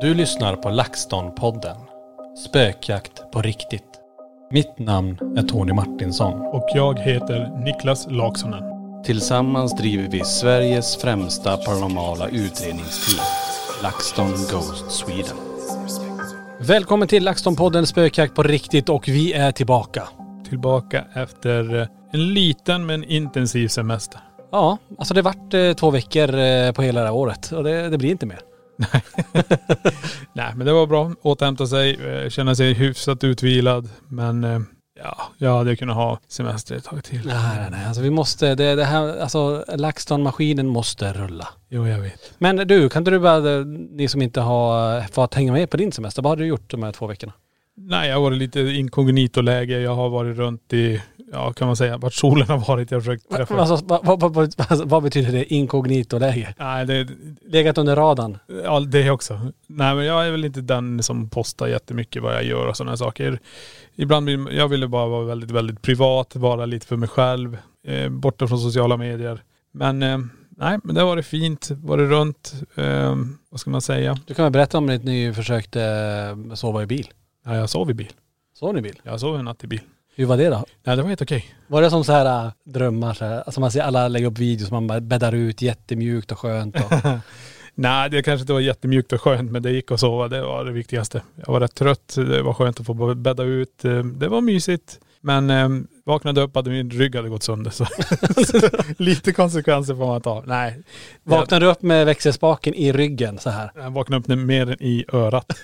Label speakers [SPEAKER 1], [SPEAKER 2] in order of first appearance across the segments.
[SPEAKER 1] Du lyssnar på LaxTon-podden. Spökjakt på riktigt. Mitt namn är Tony Martinsson.
[SPEAKER 2] Och jag heter Niklas Laksonen.
[SPEAKER 1] Tillsammans driver vi Sveriges främsta paranormala utredningsteam. LaxTon Ghost Sweden. Välkommen till LaxTon-podden Spökjakt på riktigt och vi är tillbaka.
[SPEAKER 2] Tillbaka efter eh, en liten men intensiv semester.
[SPEAKER 1] Ja, alltså det vart eh, två veckor eh, på hela det här året och det, det blir inte mer.
[SPEAKER 2] Nej men det var bra. Återhämta sig, eh, känna sig hyfsat utvilad. Men eh, ja, jag hade kunnat ha semester ett tag till.
[SPEAKER 1] Nej, nej, nej. Alltså vi måste, det, det här, alltså LaxTon-maskinen måste rulla.
[SPEAKER 2] Jo jag vet.
[SPEAKER 1] Men du, kan inte du bara, ni som inte har fått hänga med på din semester, vad har du gjort de här två veckorna?
[SPEAKER 2] Nej jag har varit lite inkognito-läge. Jag har varit runt i, ja kan man säga, vart solen har varit. Jag har försökt träffa.
[SPEAKER 1] Alltså, vad, vad, vad, vad, betyder det inkognito-läge?
[SPEAKER 2] Nej det,
[SPEAKER 1] Legat under radarn?
[SPEAKER 2] Ja det också. Nej men jag är väl inte den som postar jättemycket vad jag gör och sådana saker. Ibland vill jag ville bara vara väldigt, väldigt privat, vara lite för mig själv. Eh, borta från sociala medier. Men eh, nej, men det har varit fint. Varit runt, eh, vad ska man säga?
[SPEAKER 1] Du kan väl berätta om när ni försökte eh, sova i bil?
[SPEAKER 2] Ja, jag sov i bil.
[SPEAKER 1] Sov ni i bil?
[SPEAKER 2] Jag sov en natt i bil.
[SPEAKER 1] Hur var det då?
[SPEAKER 2] Nej det var helt okej.
[SPEAKER 1] Var det som så här äh, drömmar så här, alltså man ser alla lägga upp videos, man bara bäddar ut jättemjukt och skönt och...
[SPEAKER 2] Nej det kanske inte var jättemjukt och skönt men det gick att sova. Det var det viktigaste. Jag var rätt trött. Det var skönt att få bädda ut. Det var mysigt. Men eh, vaknade upp hade min rygg hade gått sönder så, lite konsekvenser får man ta. Nej.
[SPEAKER 1] Vaknade du upp med växelspaken i ryggen så här?
[SPEAKER 2] Jag vaknade upp med mer än i örat.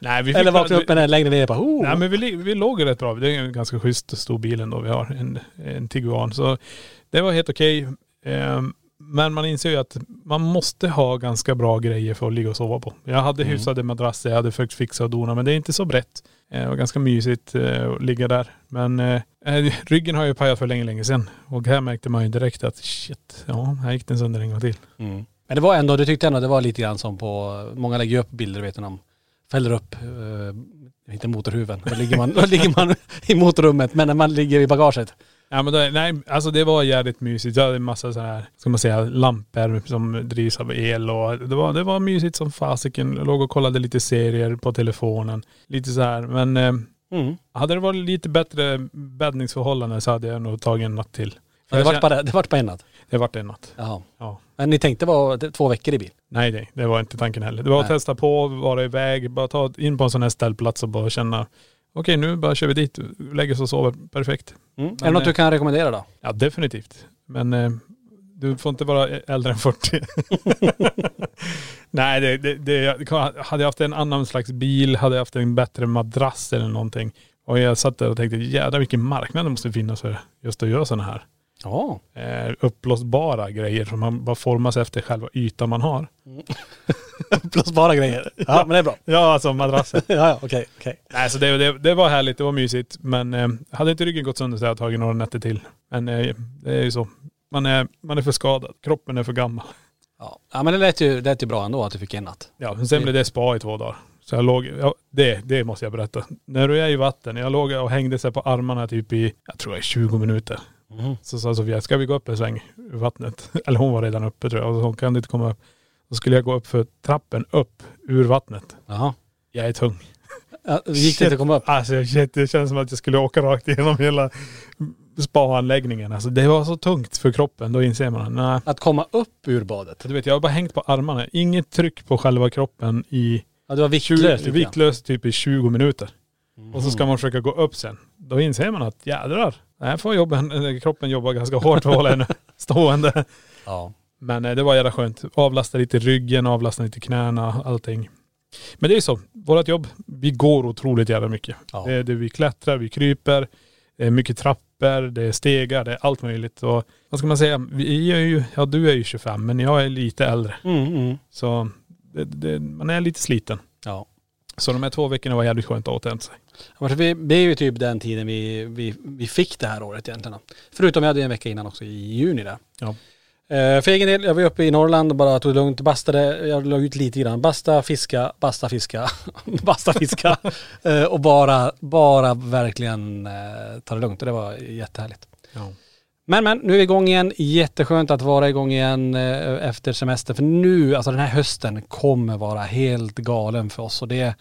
[SPEAKER 2] Nej, vi fick
[SPEAKER 1] Eller vaknade upp med den längre ner bara oh.
[SPEAKER 2] Nej men vi, vi låg rätt bra. Det är en ganska schysst stor bil ändå vi har. En, en Tiguan. Så det var helt okej. Ehm, men man inser ju att man måste ha ganska bra grejer för att ligga och sova på. Jag hade
[SPEAKER 1] Mm.
[SPEAKER 2] hyfsade madrasser, jag hade försökt fixa och dona men det är inte så brett. Eh, Det var ganska mysigt eh, att ligga där. Men eh, eh, ryggen har ju pajat för länge, länge sedan. Och här märkte man ju direkt att shit, ja här gick den sönder en gång till.
[SPEAKER 1] Mm. Men det var ändå, du tyckte ändå det var lite grann som på, många lägger upp bilder vet du, de fäller upp, eh, inte motorhuven, då ligger man, då ligger man i motorrummet, men när man ligger i bagaget.
[SPEAKER 2] Ja men det, nej, alltså det var jävligt mysigt. Jag hade en massa så här, ska man säga, lampor som drivs av el och det var, det var mysigt som fasiken. Låg och kollade lite serier på telefonen. Lite så här. Men eh,
[SPEAKER 1] Mm.
[SPEAKER 2] hade det varit lite bättre bäddningsförhållanden så hade jag nog tagit en natt till.
[SPEAKER 1] Det vart bara, det vart bara en natt.
[SPEAKER 2] det vart en natt.
[SPEAKER 1] Jaha.
[SPEAKER 2] Ja.
[SPEAKER 1] Men ni tänkte vara två veckor i bil?
[SPEAKER 2] Nej nej, det var inte tanken heller. Det var att
[SPEAKER 1] Nej.
[SPEAKER 2] testa på, vara iväg, bara ta in på en sån här ställplats och bara känna okej nu bara kör vi dit, lägger oss och sover, perfekt.
[SPEAKER 1] Mm. är det
[SPEAKER 2] Men,
[SPEAKER 1] något du kan rekommendera då?
[SPEAKER 2] Ja definitivt. Men eh, du får inte vara äldre än 40. Nej det, det, det, hade jag haft en annan slags bil, hade jag haft en bättre madrass eller någonting. Och jag satt där och tänkte jävlar vilken marknad det måste finnas för just att göra sådana här
[SPEAKER 1] Ja.
[SPEAKER 2] eh, uppblåsbara grejer som man bara formas efter själva ytan man har.
[SPEAKER 1] Uppblåsbara grejer. Ja men det är bra.
[SPEAKER 2] Ja alltså madrassen.
[SPEAKER 1] ja ja okej, okej.
[SPEAKER 2] Nej så det, det, det var härligt, det var mysigt. Men eh, hade inte ryggen gått sönder så hade jag tagit några nätter till. Men eh, det är ju så. Man är, man är för skadad. Kroppen är för gammal.
[SPEAKER 1] Ja. ja men det lät ju, det lät ju bra ändå att du fick en natt.
[SPEAKER 2] Ja, men sen blev det spa i två dagar. Så jag låg, ja, det, det måste jag berätta. När du är i vatten, jag låg och hängde sig på armarna typ i, jag tror är 20 minuter.
[SPEAKER 1] Mhm.
[SPEAKER 2] Så sa Sofia, ska vi gå upp en sväng ur vattnet? Eller hon var redan uppe tror jag. Och hon kan inte komma upp. Då skulle jag gå upp för trappen upp ur vattnet.
[SPEAKER 1] Jaha.
[SPEAKER 2] Jag är tung.
[SPEAKER 1] Ja, gick det inte att komma upp?
[SPEAKER 2] Alltså shit, det känns som att jag skulle åka rakt igenom hela spaanläggningen. Alltså det var så tungt för kroppen. Då inser man, nej.
[SPEAKER 1] Att komma upp ur badet?
[SPEAKER 2] Du vet jag har bara hängt på armarna. Inget tryck på själva kroppen i
[SPEAKER 1] Ja, du var
[SPEAKER 2] 20,
[SPEAKER 1] viktlös lite grann.
[SPEAKER 2] viktlös typ i 20 minuter. Och så ska
[SPEAKER 1] Mm.
[SPEAKER 2] man försöka gå upp sen. Då inser man att jädrar, här får jobben, kroppen jobba ganska hårt för att hålla henne stående.
[SPEAKER 1] Ja.
[SPEAKER 2] Men eh, det var jävla skönt. Avlasta lite ryggen, avlasta lite knäna, allting. Men det är ju så, vårt jobb, vi går otroligt jävla mycket.
[SPEAKER 1] Ja.
[SPEAKER 2] Det, det, vi klättrar, vi kryper, det är mycket trappor, det är stegar, det är allt möjligt. Och vad ska man säga, vi är ju, ja du är ju 25 men jag är lite äldre.
[SPEAKER 1] Mm, mm.
[SPEAKER 2] Så det, det, man är lite sliten.
[SPEAKER 1] Ja.
[SPEAKER 2] Så de här två veckorna var jävligt skönt att återhämta sig.
[SPEAKER 1] Vi- Det är ju typ den tiden vi, vi, vi fick det här året egentligen. Förutom jag hade en vecka innan också i juni där.
[SPEAKER 2] Ja.
[SPEAKER 1] Eh, för egen del, jag var uppe i Norrland och bara tog det lugnt, bastade, jag la ut lite grann. Basta, fiska, basta, fiska, basta, fiska. eh, och bara, bara verkligen eh, ta det lugnt och det var jättehärligt.
[SPEAKER 2] Ja.
[SPEAKER 1] Men men, nu är vi igång igen. Jätteskönt att vara igång igen eh, efter semester. För nu, alltså den här hösten kommer vara helt galen för oss. Och det är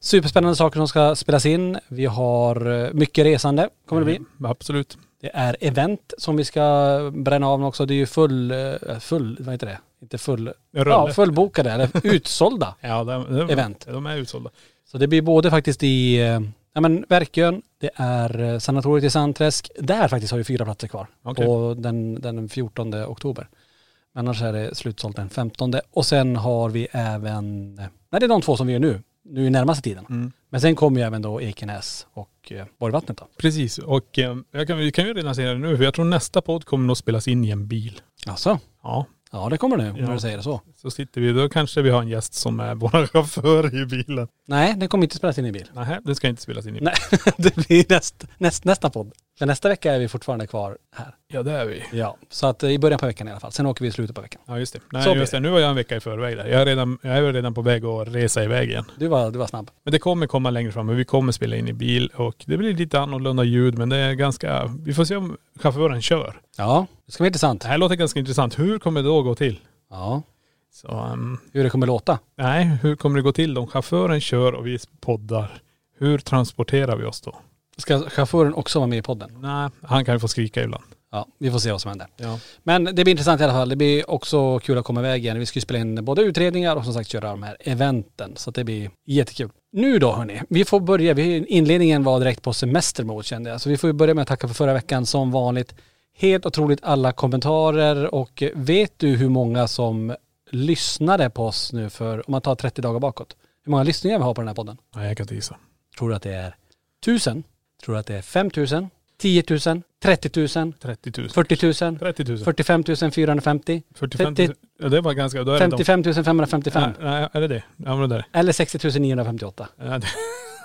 [SPEAKER 1] superspännande saker som ska spelas in. Vi har eh, mycket resande, kommer det bli.
[SPEAKER 2] Mm, absolut.
[SPEAKER 1] Det är event som vi ska bränna av också. Det är ju full, eh, full, vad heter det? Inte full,
[SPEAKER 2] Rulle.
[SPEAKER 1] ja fullbokade eller utsålda.
[SPEAKER 2] Ja, de, de,
[SPEAKER 1] Event.
[SPEAKER 2] De är utsålda.
[SPEAKER 1] Så det blir både faktiskt i, ja men Verkön, det är eh, sanatoriet i Sandträsk. Där faktiskt har vi fyra platser kvar.
[SPEAKER 2] Okej.
[SPEAKER 1] På den, den 14 oktober. Annars är det slutsålt den 15. Och sen har vi även, nej det är de två som vi gör nu, nu i närmaste tiden.
[SPEAKER 2] Mm.
[SPEAKER 1] Men sen kommer ju även då Ekenäs och eh, Borgvattnet då.
[SPEAKER 2] Precis. Och eh, jag kan, vi kan ju redan säga det nu, för jag tror nästa podd kommer nog spelas in i en bil.
[SPEAKER 1] Alltså,
[SPEAKER 2] Ja.
[SPEAKER 1] Ja det kommer nu
[SPEAKER 2] Ja.
[SPEAKER 1] när du säger det så.
[SPEAKER 2] Så sitter vi, då kanske vi har en gäst som är vår chaufför i bilen.
[SPEAKER 1] Nej, det kommer inte spelas in i bil.
[SPEAKER 2] Nej, det ska inte spelas in i
[SPEAKER 1] Nej, det blir näst, näst, nästa podd. För nästa vecka är vi fortfarande kvar här.
[SPEAKER 2] Ja det är vi.
[SPEAKER 1] Ja, så att eh, i början på veckan i alla fall. Sen åker vi i slutet på veckan.
[SPEAKER 2] Ja just det. Nej just det, nu var jag en vecka i förväg där. Jag är redan, jag är redan på väg att resa iväg igen.
[SPEAKER 1] Du var, du var snabb.
[SPEAKER 2] Men det kommer komma längre fram, men vi kommer spela in i bil och det blir lite annorlunda ljud men det är ganska, vi får se om chauffören kör.
[SPEAKER 1] Ja, det ska bli intressant.
[SPEAKER 2] Det här låter ganska intressant. Hur kommer det då gå till?
[SPEAKER 1] Ja,
[SPEAKER 2] Så, ehm,
[SPEAKER 1] hur det kommer låta.
[SPEAKER 2] nej, hur kommer det gå till om chauffören kör och vi poddar? Hur transporterar vi oss då?
[SPEAKER 1] Ska chauffören också vara med i podden?
[SPEAKER 2] Nej, han kan ju få skrika ibland.
[SPEAKER 1] Ja, vi får se vad som händer.
[SPEAKER 2] Ja.
[SPEAKER 1] Men det blir intressant i alla fall. Det blir också kul att komma iväg igen. Vi ska ju spela in både utredningar och som sagt köra de här eventen. Så det blir jättekul. Nu då hörni, vi får börja. Vi, inledningen var direkt på semestermode kände jag. Så vi får börja med att tacka för förra veckan som vanligt. Helt otroligt alla kommentarer och vet du hur många som lyssnade på oss nu för, om man tar 30 dagar bakåt. Hur många lyssningar vi har på den här podden?
[SPEAKER 2] Nej, jag kan inte gissa.
[SPEAKER 1] Tror du att det är 1000? Tror du att det är 5000? 10 000? 30 000?
[SPEAKER 2] 30 000.
[SPEAKER 1] 40 000?
[SPEAKER 2] 30 000.
[SPEAKER 1] 45 450?
[SPEAKER 2] 45
[SPEAKER 1] 30
[SPEAKER 2] 000. Ja det var ganska, då är det de-
[SPEAKER 1] 55 555?
[SPEAKER 2] Nej, nej, är det det? Ja men det är.
[SPEAKER 1] Eller 60 958?
[SPEAKER 2] Ja, det.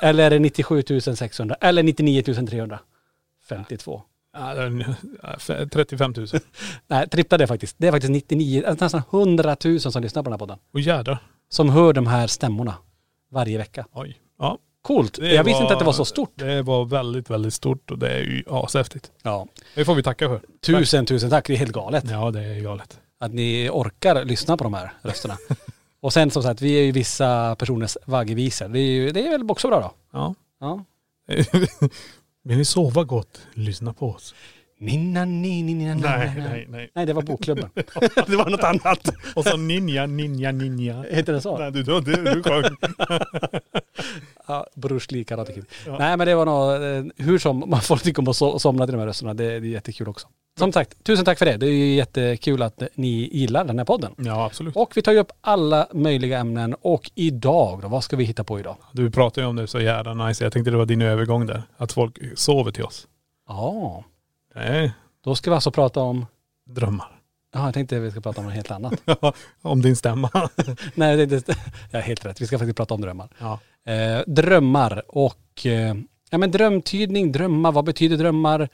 [SPEAKER 1] Eller är det 97 600? Eller 99 352?
[SPEAKER 2] Ja, det är, ja, f- 35 000.
[SPEAKER 1] Nej, trippla det faktiskt. Det är faktiskt 99, alltså nästan 100 000 som lyssnar på den här podden.
[SPEAKER 2] Och jädrar.
[SPEAKER 1] Som hör de här stämmorna varje vecka.
[SPEAKER 2] Oj. Ja.
[SPEAKER 1] Coolt.
[SPEAKER 2] det
[SPEAKER 1] Jag visste inte att det var så stort.
[SPEAKER 2] Det var väldigt, väldigt stort och det är ju ashäftigt.
[SPEAKER 1] Ja.
[SPEAKER 2] Det får vi tacka för.
[SPEAKER 1] Tusen, tusen tack. Det är helt galet.
[SPEAKER 2] Ja det är galet.
[SPEAKER 1] Att ni orkar lyssna på de här rösterna. Och sen som sagt, vi är ju vissa personers vaggevisor. Det är, ju, det är väl också bra då?
[SPEAKER 2] Ja.
[SPEAKER 1] Ja.
[SPEAKER 2] Vill ni sova gott? Lyssna på oss.
[SPEAKER 1] Ninna, ni, ni, ni,
[SPEAKER 2] Nej, nej, nej.
[SPEAKER 1] Nej, det var bokklubben. det var något annat.
[SPEAKER 2] Och så ninja, ninja, ninja.
[SPEAKER 1] Heter det så?
[SPEAKER 2] Nej du, du, du, du sjöng.
[SPEAKER 1] Ja, Bruce Lee Karate Kid. Nej men det var nog, eh, hur som, man får tycka om att so- somna till de här rösterna. Det, det är jättekul också. Som sagt, tusen tack för det. Det är ju jättekul att ni gillar den här podden.
[SPEAKER 2] Ja absolut.
[SPEAKER 1] Och vi tar ju upp alla möjliga ämnen och idag då, vad ska vi hitta på idag?
[SPEAKER 2] Du pratar ju om det så jävla nice. Jag tänkte det var din övergång där. Att folk sover till oss.
[SPEAKER 1] Ja,
[SPEAKER 2] Nej,
[SPEAKER 1] då ska vi alltså prata om,
[SPEAKER 2] drömmar.
[SPEAKER 1] ja jag tänkte vi ska prata om något helt annat.
[SPEAKER 2] om din stämma.
[SPEAKER 1] Nej, det, det, jag är helt rätt. Vi ska faktiskt prata om drömmar.
[SPEAKER 2] ja.
[SPEAKER 1] Eh, drömmar och, eh, ja men drömtydning, drömmar, vad betyder drömmar?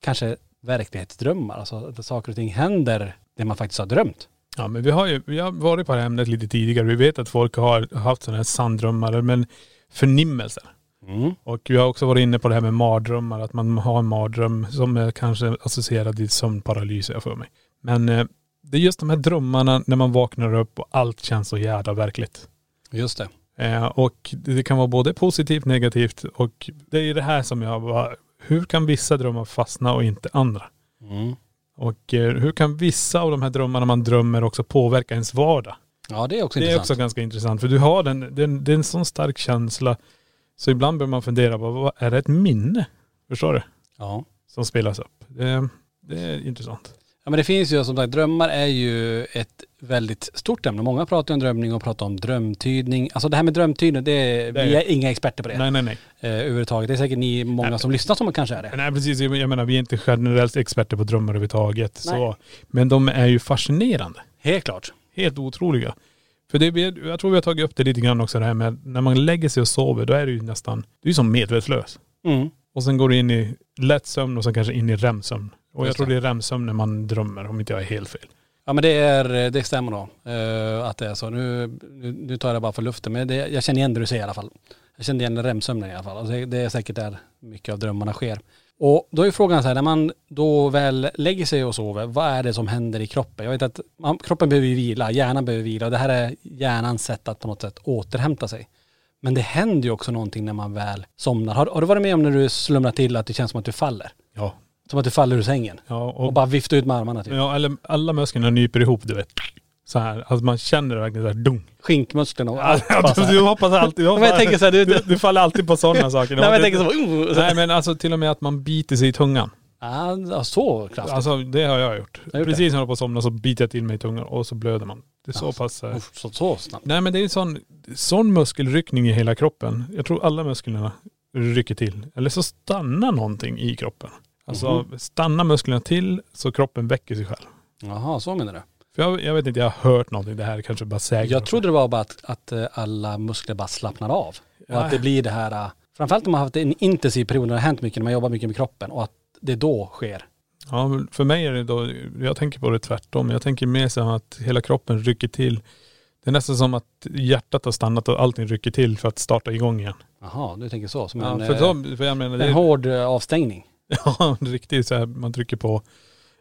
[SPEAKER 1] Kanske verklighetsdrömmar, alltså att saker och ting händer det man faktiskt har drömt.
[SPEAKER 2] Ja men vi har ju, vi har varit på det här ämnet lite tidigare. Vi vet att folk har haft sådana här sanndrömmar, men förnimmelser.
[SPEAKER 1] Mm.
[SPEAKER 2] Och vi har också varit inne på det här med mardrömmar, att man har en mardröm som är kanske associerad i sömnparalys, jag för mig. Men eh, det är just de här drömmarna när man vaknar upp och allt känns så jävla verkligt.
[SPEAKER 1] Just det.
[SPEAKER 2] Eh, och det kan vara både positivt negativt. Och det är det här som jag bara, hur kan vissa drömmar fastna och inte andra?
[SPEAKER 1] Mm.
[SPEAKER 2] Och eh, hur kan vissa av de här drömmarna man drömmer också påverka ens vardag?
[SPEAKER 1] Ja det är också
[SPEAKER 2] Det är
[SPEAKER 1] intressant.
[SPEAKER 2] också ganska intressant för du har den, den, det är en sån stark känsla. Så ibland bör man fundera på, vad, är det ett minne? Förstår du?
[SPEAKER 1] Ja.
[SPEAKER 2] Som spelas upp. Det, det är intressant.
[SPEAKER 1] Ja men det finns ju som sagt, drömmar är ju ett väldigt stort ämne. Många pratar om drömning och pratar om drömtydning. Alltså det här med drömtydning, det
[SPEAKER 2] Det är-
[SPEAKER 1] vi är inga experter på det.
[SPEAKER 2] Nej nej nej.
[SPEAKER 1] Eh, överhuvudtaget. Det är säkert ni många
[SPEAKER 2] Nej.
[SPEAKER 1] som lyssnar som kanske är det.
[SPEAKER 2] Nej precis, jag jag menar vi är inte generellt experter på drömmar överhuvudtaget.
[SPEAKER 1] Nej.
[SPEAKER 2] Så, men de är ju fascinerande.
[SPEAKER 1] Helt klart.
[SPEAKER 2] Helt otroliga. För det, jag tror vi har tagit upp det lite grann också det här med när man lägger sig och sover, då är du ju nästan, du är som medvetslös.
[SPEAKER 1] Mm.
[SPEAKER 2] Och sen går du in i lätt sömn och sen kanske in i REM-sömn. Och jag tror
[SPEAKER 1] det.
[SPEAKER 2] det är REM-sömn när man drömmer, om inte jag är helt fel.
[SPEAKER 1] Ja men det är, det stämmer då. eh, att det är så. Nu, nu, nu tar jag det bara för luften. Men det, jag känner igen det du säger i alla fall. Jag känner igen REM-sömnen i alla fall. Alltså det, det är säkert där mycket av drömmarna sker. Och då är frågan så här, när man då väl lägger sig och sover, vad är det som händer i kroppen? Jag vet att man, kroppen behöver ju vila, hjärnan behöver vila och det här är hjärnans sätt att på något sätt återhämta sig. Men det händer ju också någonting när man väl somnar. Har, har du varit med om när du slumrar till att det känns som att du faller?
[SPEAKER 2] Ja.
[SPEAKER 1] Som att du faller ur sängen?
[SPEAKER 2] Ja,
[SPEAKER 1] Och,
[SPEAKER 2] och,
[SPEAKER 1] bara viftar ut med armarna typ.
[SPEAKER 2] ja eller alla musklerna nyper ihop du vet. Så här, alltså man känner det verkligen så här dung.
[SPEAKER 1] Skinkmusklerna och allt. så
[SPEAKER 2] du, hoppas alltid, du,
[SPEAKER 1] Men jag tänker så här, du,
[SPEAKER 2] du,
[SPEAKER 1] du,
[SPEAKER 2] faller alltid på sådana saker.
[SPEAKER 1] nej men jag tänker så, uh.
[SPEAKER 2] Nej men alltså till och med att man biter sig i tungan.
[SPEAKER 1] Ja, så kraftigt.
[SPEAKER 2] Alltså det har jag gjort.
[SPEAKER 1] Gjort
[SPEAKER 2] Precis när jag håller på att somna så biter jag till mig i tungan och så blöder man. Det är så
[SPEAKER 1] Alltså,
[SPEAKER 2] pass... eh,
[SPEAKER 1] Uff, så, så snabbt.
[SPEAKER 2] Nej men det är en sån, sån muskelryckning i hela kroppen. Jag tror alla musklerna rycker till. Eller så stannar någonting i kroppen. Alltså
[SPEAKER 1] Mhm.
[SPEAKER 2] stannar musklerna till så kroppen väcker sig själv.
[SPEAKER 1] Jaha, så menar du?
[SPEAKER 2] För jag, jag vet inte, jag har hört någonting. Det här kanske bara säger
[SPEAKER 1] Jag trodde det var bara att, att eh, alla muskler bara slappnar av. Och
[SPEAKER 2] Ja.
[SPEAKER 1] att det blir det här, eh, framförallt om man har haft en intensiv period när det har hänt mycket, när man jobbar mycket med kroppen och att det då sker.
[SPEAKER 2] Ja, för mig är det då, jag tänker på det tvärtom. Jag tänker mer så att hela kroppen rycker till. Det är nästan som att hjärtat har stannat och allting rycker till för att starta igång igen.
[SPEAKER 1] Jaha, du tänker så. Som
[SPEAKER 2] Ja,
[SPEAKER 1] en,
[SPEAKER 2] för,
[SPEAKER 1] eh,
[SPEAKER 2] så, för jag menar, det
[SPEAKER 1] en
[SPEAKER 2] är,
[SPEAKER 1] hård avstängning.
[SPEAKER 2] ja, riktigt så här, man trycker på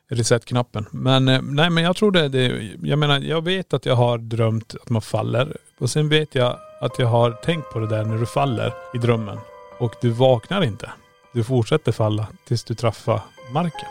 [SPEAKER 2] reset-knappen. Men eh, nej men jag tror det, det, jag menar jag vet att jag har drömt att man faller. Och sen vet jag att jag har tänkt på det där när du faller i drömmen. Och du vaknar inte. Du fortsätter falla tills du träffar marken.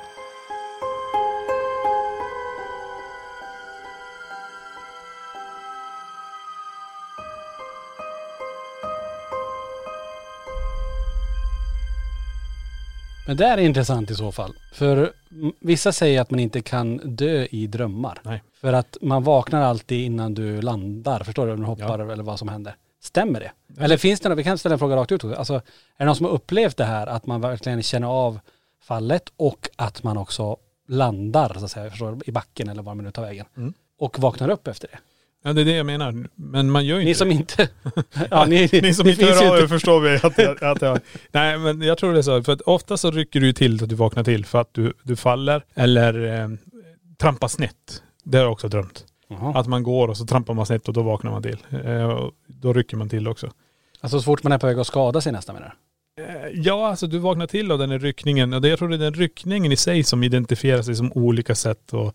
[SPEAKER 1] Men det är intressant i så fall. För vissa säger att man inte kan dö i drömmar.
[SPEAKER 2] Nej.
[SPEAKER 1] För att man vaknar alltid innan du landar. Förstår du? När du hoppar eller vad som händer. Stämmer det? Eller finns det något, vi kan ställa en fråga rakt ut också. Alltså, är det någon som har upplevt det här att man verkligen känner av fallet och att man också landar så att säga, förstår du, i backen eller var man nu tar vägen.
[SPEAKER 2] Mm.
[SPEAKER 1] Och vaknar upp efter det.
[SPEAKER 2] Ja det är det jag menar. Men man gör ju
[SPEAKER 1] Ni
[SPEAKER 2] inte
[SPEAKER 1] som
[SPEAKER 2] det.
[SPEAKER 1] inte... ja, ni,
[SPEAKER 2] Ni som inte
[SPEAKER 1] ju
[SPEAKER 2] hör av er förstår vi att, jag- att jag, Nej men jag tror det är så. För att ofta så rycker du till så att du vaknar till för att du, du faller eller eh, trampar snett. Det har jag också drömt.
[SPEAKER 1] Jaha.
[SPEAKER 2] Att man går och så trampar man snett och då vaknar man till. Eh, och då rycker man till också.
[SPEAKER 1] Alltså så fort man är på väg att skada sig nästan menar?
[SPEAKER 2] Eh, Ja, alltså du vaknar till av den här ryckningen. Och det, jag tror det är den ryckningen i sig som identifierar sig som olika sätt och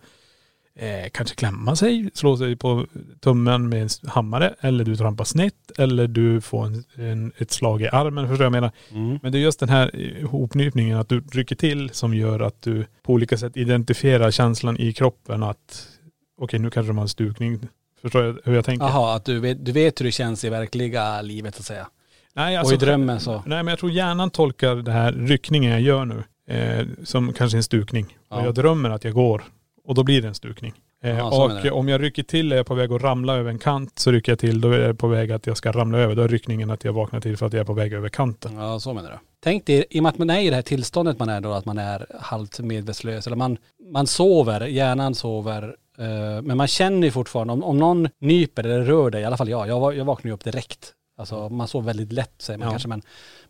[SPEAKER 2] eh, kanske klämma sig, slå sig på tummen med en hammare. Eller du trampar snett. Eller du får en, en, ett slag i armen. Förstår jag menar?
[SPEAKER 1] Mm.
[SPEAKER 2] Men det är just den här ihopnypningen, att du rycker till som gör att du på olika sätt identifierar känslan i kroppen att okej nu kanske de har en stukning. Förstår du hur jag tänker?
[SPEAKER 1] Jaha, att du vet, du vet hur det känns i verkliga livet så att säga.
[SPEAKER 2] Nej,
[SPEAKER 1] och i drömmen så.
[SPEAKER 2] Nej men jag tror hjärnan tolkar det här ryckningen jag gör nu eh, som kanske en stukning.
[SPEAKER 1] Ja.
[SPEAKER 2] Och jag drömmer att jag går och då blir det en stukning. Eh,
[SPEAKER 1] menar
[SPEAKER 2] och om jag rycker till är jag på väg att ramla över en kant så rycker jag till då är jag på väg att jag ska ramla över. Då är ryckningen att jag vaknar till för att jag är på väg över kanten.
[SPEAKER 1] Ja, så menar du. Tänk dig, i och med att man är i det här tillståndet man är då, att man är halvt medvetslös, eller man, man sover, hjärnan sover, eh, men man känner ju fortfarande, om, om någon nyper eller rör dig, i alla fall jag, jag, jag vaknar ju upp direkt. Alltså man sover väldigt lätt säger man
[SPEAKER 2] Ja.
[SPEAKER 1] kanske, men,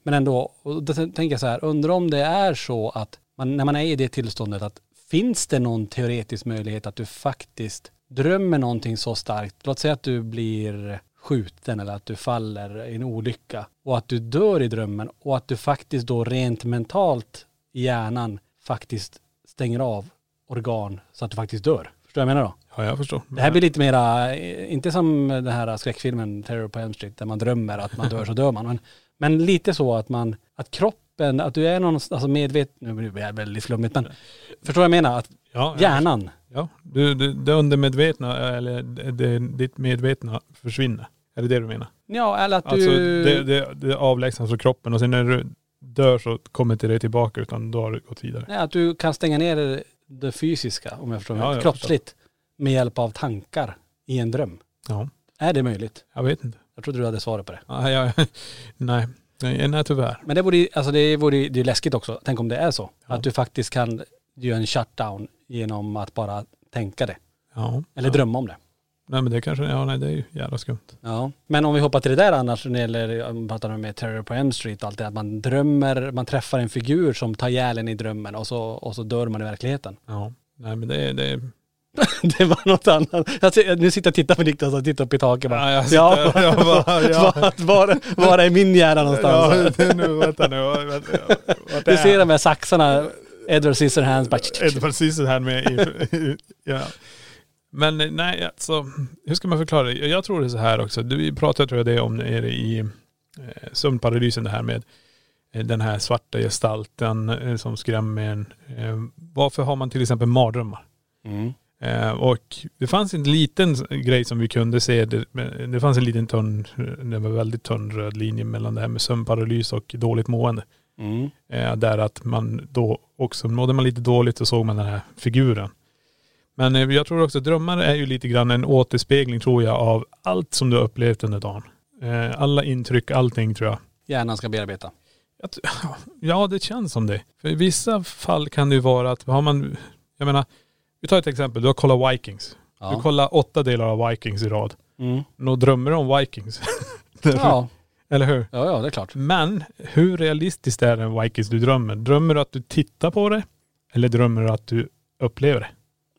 [SPEAKER 1] men ändå, då tänker jag så här, undrar om det är så att man, när man är i det tillståndet, att finns det någon teoretisk möjlighet att du faktiskt drömmer någonting så starkt, låt säga att du blir skjuten eller att du faller i en olycka och att du dör i drömmen och att du faktiskt då rent mentalt i hjärnan faktiskt stänger av organ så att du faktiskt dör. Förstår du vad jag menar då?
[SPEAKER 2] Ja, jag förstår.
[SPEAKER 1] Det här blir lite mera, eh, inte som den här skräckfilmen Terror på Elm Street där man drömmer att man dör så dör man. Men, men lite så att man, att kroppen, att du är någon, alltså medveten, nu blir det väldigt flummigt men förstår du vad jag menar? Att
[SPEAKER 2] ja,
[SPEAKER 1] hjärnan,
[SPEAKER 2] Ja, du, du, det undermedvetna eller det, ditt medvetna försvinner. Är det det du menar?
[SPEAKER 1] ja eller att du,
[SPEAKER 2] Alltså det, det, det avlägsnas från kroppen och sen när du dör så kommer inte det tillbaka utan då har det gått vidare.
[SPEAKER 1] nej, att du kan stänga ner det fysiska, om jag förstår
[SPEAKER 2] Ja,
[SPEAKER 1] ja,
[SPEAKER 2] jag
[SPEAKER 1] kroppsligt, med hjälp av tankar i en dröm.
[SPEAKER 2] Ja,
[SPEAKER 1] Är det möjligt?
[SPEAKER 2] jag vet inte.
[SPEAKER 1] Jag trodde du hade svaret på det.
[SPEAKER 2] Ja, jag, nej, nej, nej tyvärr.
[SPEAKER 1] Men det vore, alltså det vore det är läskigt också. Tänk om det är så.
[SPEAKER 2] Ja.
[SPEAKER 1] Att du faktiskt kan göra en shutdown genom att bara tänka det.
[SPEAKER 2] Ja.
[SPEAKER 1] Eller
[SPEAKER 2] ja.
[SPEAKER 1] drömma om det.
[SPEAKER 2] Nej men det kanske, ja nej det är ju jävla skumt.
[SPEAKER 1] Ja. Men om vi hoppar till det där annars när det gäller, om vi pratar med Terror på Elm Street och allt det att man drömmer, man träffar en figur som tar ihjäl en i drömmen och så, och så dör man i verkligheten.
[SPEAKER 2] Ja. Nej men det är, det är
[SPEAKER 1] det var något annat. Jag ser, nu sitter jag och tittar på Niklas och tittar upp i taket bara.
[SPEAKER 2] Ja, jag
[SPEAKER 1] ja,
[SPEAKER 2] sitter- jag bara, ja.
[SPEAKER 1] Var, var, var är min hjärna någonstans?
[SPEAKER 2] Ja, nu, vänta nu. Vänta,
[SPEAKER 1] du ser de här saxarna, Edward Scissorhands bara...
[SPEAKER 2] Så här med i, ja. Men nej, alltså, hur ska man förklara det? Jag tror det är så här också. Du vi pratade tror jag det om nere i eh, sömnparalysen det här med eh, den här svarta gestalten eh, som skrämmer en. Varför har man till exempel mardrömmar?
[SPEAKER 1] Mm.
[SPEAKER 2] Eh, och det fanns en liten grej som vi kunde se. Det, det fanns en liten tunn, det var väldigt tunn röd linje mellan det här med sömnparalys och dåligt mående.
[SPEAKER 1] Mm.
[SPEAKER 2] Eh, där att man då också, mådde man lite dåligt så såg man den här figuren. Men eh, jag tror också drömmar är ju lite grann en återspegling tror jag av allt som du har upplevt under dagen. Alla intryck, allting tror jag.
[SPEAKER 1] Hjärnan ska bearbeta.
[SPEAKER 2] Ja det känns som det. För i vissa fall kan det ju vara att har man, jag menar, vi tar ett exempel, du har kollat Vikings. Du
[SPEAKER 1] Ja.
[SPEAKER 2] kollar åtta delar av Vikings i rad.
[SPEAKER 1] Mm.
[SPEAKER 2] Nå drömmer du om Vikings.
[SPEAKER 1] Ja.
[SPEAKER 2] Eller hur?
[SPEAKER 1] ja, ja det är klart.
[SPEAKER 2] Men hur realistiskt är det en Vikings du drömmer? Drömmer du att du tittar på det? Eller drömmer du att du upplever det?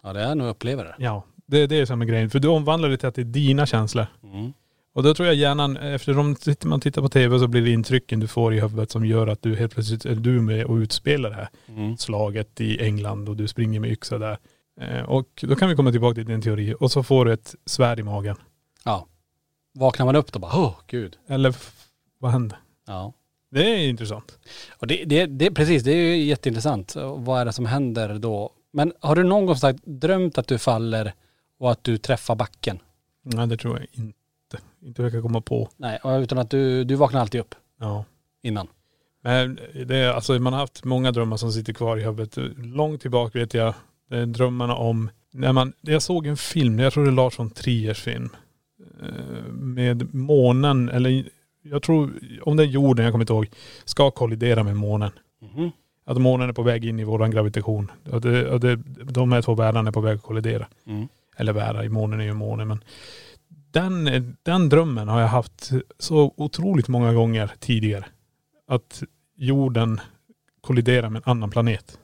[SPEAKER 1] Ja det är nog upplevare.
[SPEAKER 2] Ja. Det, det är samma grej. För du omvandlar det till att det är dina känslor.
[SPEAKER 1] Mm.
[SPEAKER 2] Och då tror jag hjärnan, eftersom sitter man tittar på tv så blir det intrycken du får i huvudet som gör att du helt plötsligt är du med och utspelar det här
[SPEAKER 1] Mm.
[SPEAKER 2] slaget i England och du springer med yxa där. Eh, och då kan vi komma tillbaka till din teori. Och så får du ett svärd i magen.
[SPEAKER 1] Ja. Vaknar man upp då bara, åh gud.
[SPEAKER 2] Eller vad hände?
[SPEAKER 1] Ja.
[SPEAKER 2] Det är intressant.
[SPEAKER 1] Och det, det, det, precis, det är ju jätteintressant. Och Vad är det som händer då? Men har du någon gång sagt, drömt att du faller och att du träffar backen?
[SPEAKER 2] Nej det tror jag inte. Inte jag kan komma på.
[SPEAKER 1] Nej, utan att du, du vaknar alltid upp
[SPEAKER 2] Ja.
[SPEAKER 1] innan.
[SPEAKER 2] Men det är, alltså man har haft många drömmar som sitter kvar i huvudet. Långt tillbaka vet jag, det är drömmarna om, när man, jag såg en film, jag tror det är Lars von Triers film. eh, Med månen, eller jag tror, om det är jorden, jag kommer inte ihåg, ska kollidera med månen.
[SPEAKER 1] Mhm.
[SPEAKER 2] Att månen är på väg in i våran gravitation. Och det, och det, de här två världarna är på väg att kollidera.
[SPEAKER 1] Mm.
[SPEAKER 2] Eller världar, i månen är ju månen men den, den drömmen har jag haft så otroligt många gånger tidigare. Att jorden kolliderar med en annan planet.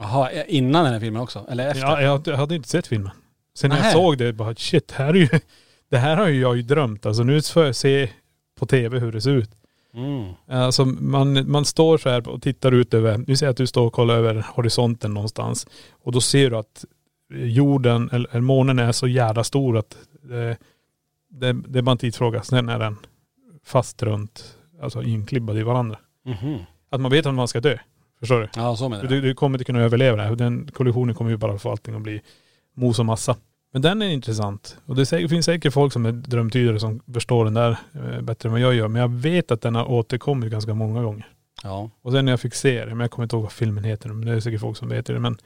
[SPEAKER 1] Jaha, innan den här filmen också? Eller efter?
[SPEAKER 2] Ja, jag, jag hade inte sett filmen. Sen när jag såg det, bara shit, här är ju, det här har ju jag ju drömt. Alltså nu får jag se på tv hur det ser ut.
[SPEAKER 1] Mm.
[SPEAKER 2] Alltså man, man står så här och tittar ut över, vi säger att du står och kollar över horisonten någonstans. Och då ser du att jorden, eller, månen är så jävla stor att det, det, det är bara en tidsfråga. Sen är den fast runt, alltså inklibbad i varandra.
[SPEAKER 1] Mhm.
[SPEAKER 2] Att man vet att man ska dö. Förstår du?
[SPEAKER 1] Ja, så menar
[SPEAKER 2] Du,
[SPEAKER 1] du.
[SPEAKER 2] du kommer inte kunna överleva det här. Den kollisionen kommer ju bara få allting att bli mos och massa. Men den är intressant. Och det finns säkert folk som är drömtydare som förstår den där eh, bättre än vad jag gör. Men jag vet att den har återkommit ganska många gånger.
[SPEAKER 1] Ja.
[SPEAKER 2] Och sen när jag fick se det, men jag kommer inte ihåg vad filmen heter men det är säkert folk som vet det. Men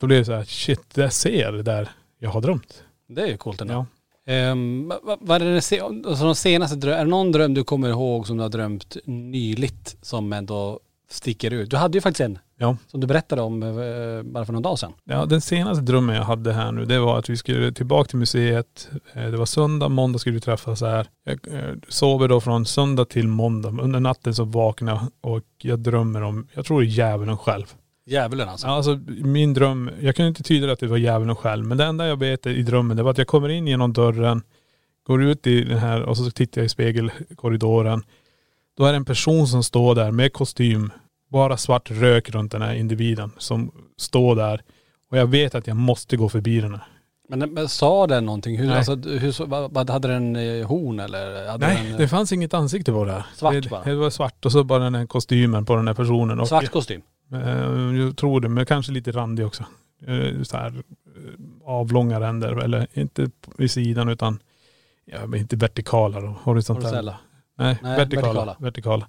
[SPEAKER 2] då blev det så här, shit, jag ser det där jag har drömt.
[SPEAKER 1] Det är ju coolt ändå.
[SPEAKER 2] Ja.
[SPEAKER 1] Ehm, vad, vad- är det, alltså de senaste dröm, är det någon dröm du kommer ihåg som du har drömt nyligt som ändå sticker ut? Du hade ju faktiskt en
[SPEAKER 2] Ja.
[SPEAKER 1] som du berättade om eh, bara för någon dag sedan.
[SPEAKER 2] Ja, den senaste drömmen jag hade här nu, det var att vi skulle tillbaka till museet. Eh, Det var söndag, måndag skulle vi träffas här. Jag eh, sover då från söndag till måndag. Under natten så vaknar jag och jag drömmer om, jag tror det är djävulen själv.
[SPEAKER 1] Djävulen alltså.
[SPEAKER 2] Ja, Alltså min dröm, jag kunde inte tyda att det var djävulen själv. Men det enda jag vet i drömmen det var att jag kommer in genom dörren, går ut i den här och så tittar jag i spegelkorridoren. Då är det en person som står där med kostym, bara svart rök runt den här individen som står där. Och jag vet att jag måste gå förbi den här.
[SPEAKER 1] Men, men sa den någonting? Hur,
[SPEAKER 2] Nej.
[SPEAKER 1] alltså, hur, vad, hade den eh, horn eller? Hade
[SPEAKER 2] Nej,
[SPEAKER 1] den,
[SPEAKER 2] det fanns inget ansikte på det här.
[SPEAKER 1] Svart
[SPEAKER 2] det,
[SPEAKER 1] bara?
[SPEAKER 2] Det var svart och så bara den här kostymen på den här personen. Och,
[SPEAKER 1] svart kostym?
[SPEAKER 2] Eh, jag tror det, men kanske lite randig också. Eh, så här eh, avlånga ränder, eller inte i sidan utan, ja, inte vertikala då, horisontella. Nej,
[SPEAKER 1] Nej,
[SPEAKER 2] vertikala,
[SPEAKER 1] vertikala.
[SPEAKER 2] vertikala.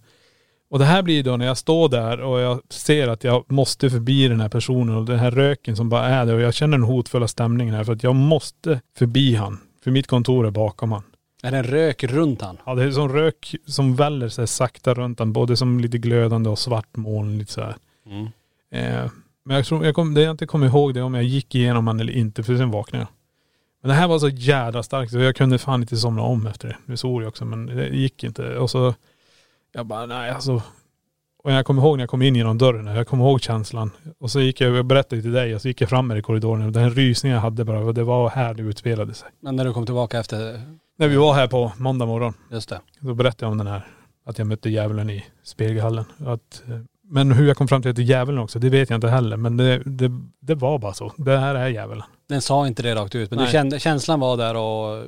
[SPEAKER 2] Och det här blir då när jag står där och jag ser att jag måste förbi den här personen och den här röken som bara är där och jag känner den hotfulla stämningen här för att jag måste förbi han. För mitt kontor är bakom han.
[SPEAKER 1] Är det en rök runt han?
[SPEAKER 2] Ja det är som rök som väller sig sakta runt han, både som lite glödande och svart moln lite så.
[SPEAKER 1] Mm.
[SPEAKER 2] Eh, men jag tror, jag kom, det jag inte kommer ihåg det om jag gick igenom han eller inte, för sen vaknade jag. Men det här var så jädra starkt så jag kunde fan inte somna om efter det. Det såg jag också men det gick inte. Och så, jag bara nej alltså. Och jag kommer ihåg när jag kom in genom dörren, jag kommer ihåg känslan. Och så gick jag, jag berättade till dig, och så gick jag fram i korridoren och den rysningen jag hade bara, och det var här det utspelade sig.
[SPEAKER 1] Men när du kom tillbaka efter,
[SPEAKER 2] När vi var här på måndag morgon.
[SPEAKER 1] just det.
[SPEAKER 2] Då berättade jag om den här, att jag mötte djävulen i spegelhallen. Att, eh, men hur jag kom fram till att det är djävulen också, det vet jag inte heller. Men det, det, det var bara så. Det här är djävulen.
[SPEAKER 1] Den sa inte det rakt ut men du
[SPEAKER 2] Nej.
[SPEAKER 1] kände, känslan var där och eh,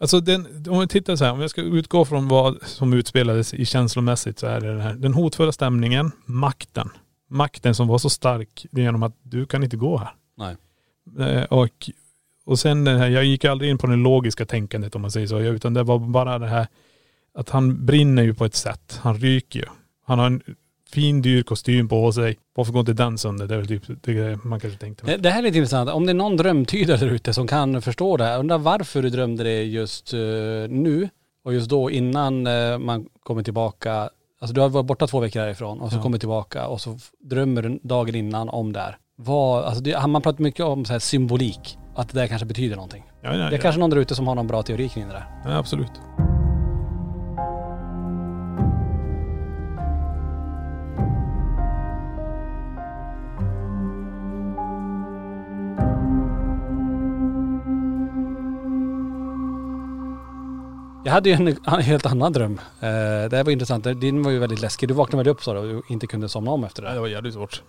[SPEAKER 2] Alltså den, om vi tittar så här, om jag ska utgå från vad som utspelades i känslomässigt så är det den här, den hotfulla stämningen, makten. Makten som var så stark genom att du kan inte gå här.
[SPEAKER 1] nej.
[SPEAKER 2] Eh, Och, och sen den här, jag gick aldrig in på det logiska tänkandet om man säger så, utan det var bara det här att han brinner ju på ett sätt. Han ryker ju. Han har en fin dyr kostym på sig. Varför går inte den sönder? Det är väl typ det man kanske tänkte.
[SPEAKER 1] Det, det här är lite intressant. Om det är någon drömtydare där ute som kan förstå det här. Undrar varför du drömde det just eh, nu och just då innan eh, man kommer tillbaka. Alltså du har varit borta två veckor härifrån och så
[SPEAKER 2] Ja.
[SPEAKER 1] kommer tillbaka och så drömmer du dagen innan om det här. Vad, alltså det, man pratar mycket om så här symbolik. Att det där kanske betyder någonting.
[SPEAKER 2] Ja, ja,
[SPEAKER 1] Det är kanske någon där ute som har någon bra teori kring det där.
[SPEAKER 2] ja, absolut.
[SPEAKER 1] Jag hade ju en, helt annan dröm. Eh, det här var intressant. Din var ju väldigt läskig. Du vaknade väl upp så då och inte kunde somna om efter det?
[SPEAKER 2] Ja, det var jävligt svårt.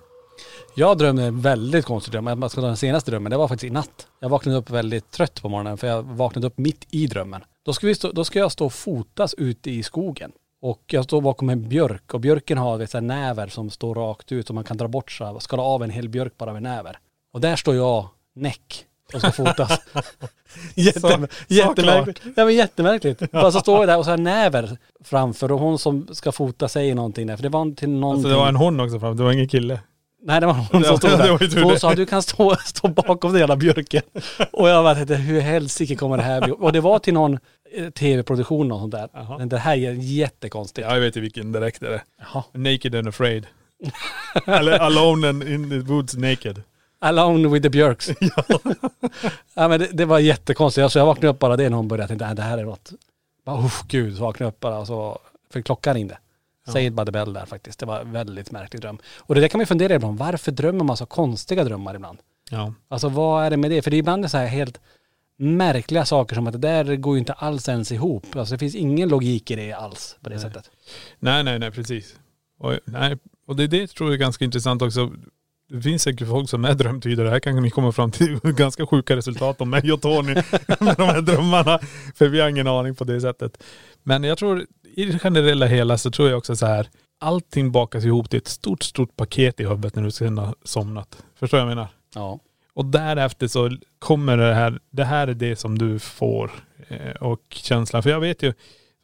[SPEAKER 1] Jag drömde en väldigt konstig dröm. Jag ska ta den senaste drömmen. Det var faktiskt i natt. Jag vaknade upp väldigt trött på morgonen för jag vaknade upp mitt i drömmen. Då ska, vi stå, då ska jag stå och fotas ute i skogen. Och jag står bakom en björk och björken har vet, så här näver som står rakt ut och man kan dra bort så här, skala av en hel björk bara med näver. Och där står jag näck och ska fotas. Jätte, jättemärkligt. Ja men jättemärkligt. Bara så står jag där och så har näver framför och hon som ska fota säger någonting där. För det var till någonting.
[SPEAKER 2] Alltså det var en hon också fram, det var ingen kille.
[SPEAKER 1] Nej det var hon som stod där. Hon sa du kan stå, stå bakom den jävla björken. Och jag bara tänkte hur helsike kommer det här bli? Och det var till någon eh, tv-produktion och sånt där.
[SPEAKER 2] Jaha.
[SPEAKER 1] Men det här är jättekonstigt.
[SPEAKER 2] Ja, jag vet ju vilken direkt är det.
[SPEAKER 1] Jaha.
[SPEAKER 2] Naked and afraid. Eller alone and in the woods naked.
[SPEAKER 1] Alone with the björks. ja. men det, det var jättekonstigt. Alltså jag vaknade upp bara det när hon började. Jag tänkte, "Nej, det här är något. Bara, uff gud, så vaknade jag upp bara och så, för klockan ringde. Saved by the bell där faktiskt. Det var en väldigt märklig dröm. Och det där kan man ju fundera ibland. Varför drömmer man så konstiga drömmar ibland?
[SPEAKER 2] Ja.
[SPEAKER 1] Alltså vad är det med det? För det är ibland så här helt märkliga saker som att det där går ju inte alls ens ihop. Alltså det finns ingen logik i det alls på det sättet.
[SPEAKER 2] Nej, nej, nej, precis. Och, nej, och det, det tror jag är ganska intressant också. Det finns säkert folk som är drömtydare. Här kan ni komma fram till ganska sjuka resultat om mig och Tony med de här drömmarna. För vi har ingen aning på det sättet. Men jag tror, i det generella hela så tror jag också så här, allting bakas ihop till ett stort, stort paket i huvudet när du sen har somnat. Förstår du vad jag menar?
[SPEAKER 1] Ja.
[SPEAKER 2] Och därefter så kommer det här, det här är det som du får. Eh, och känslan, för jag vet ju,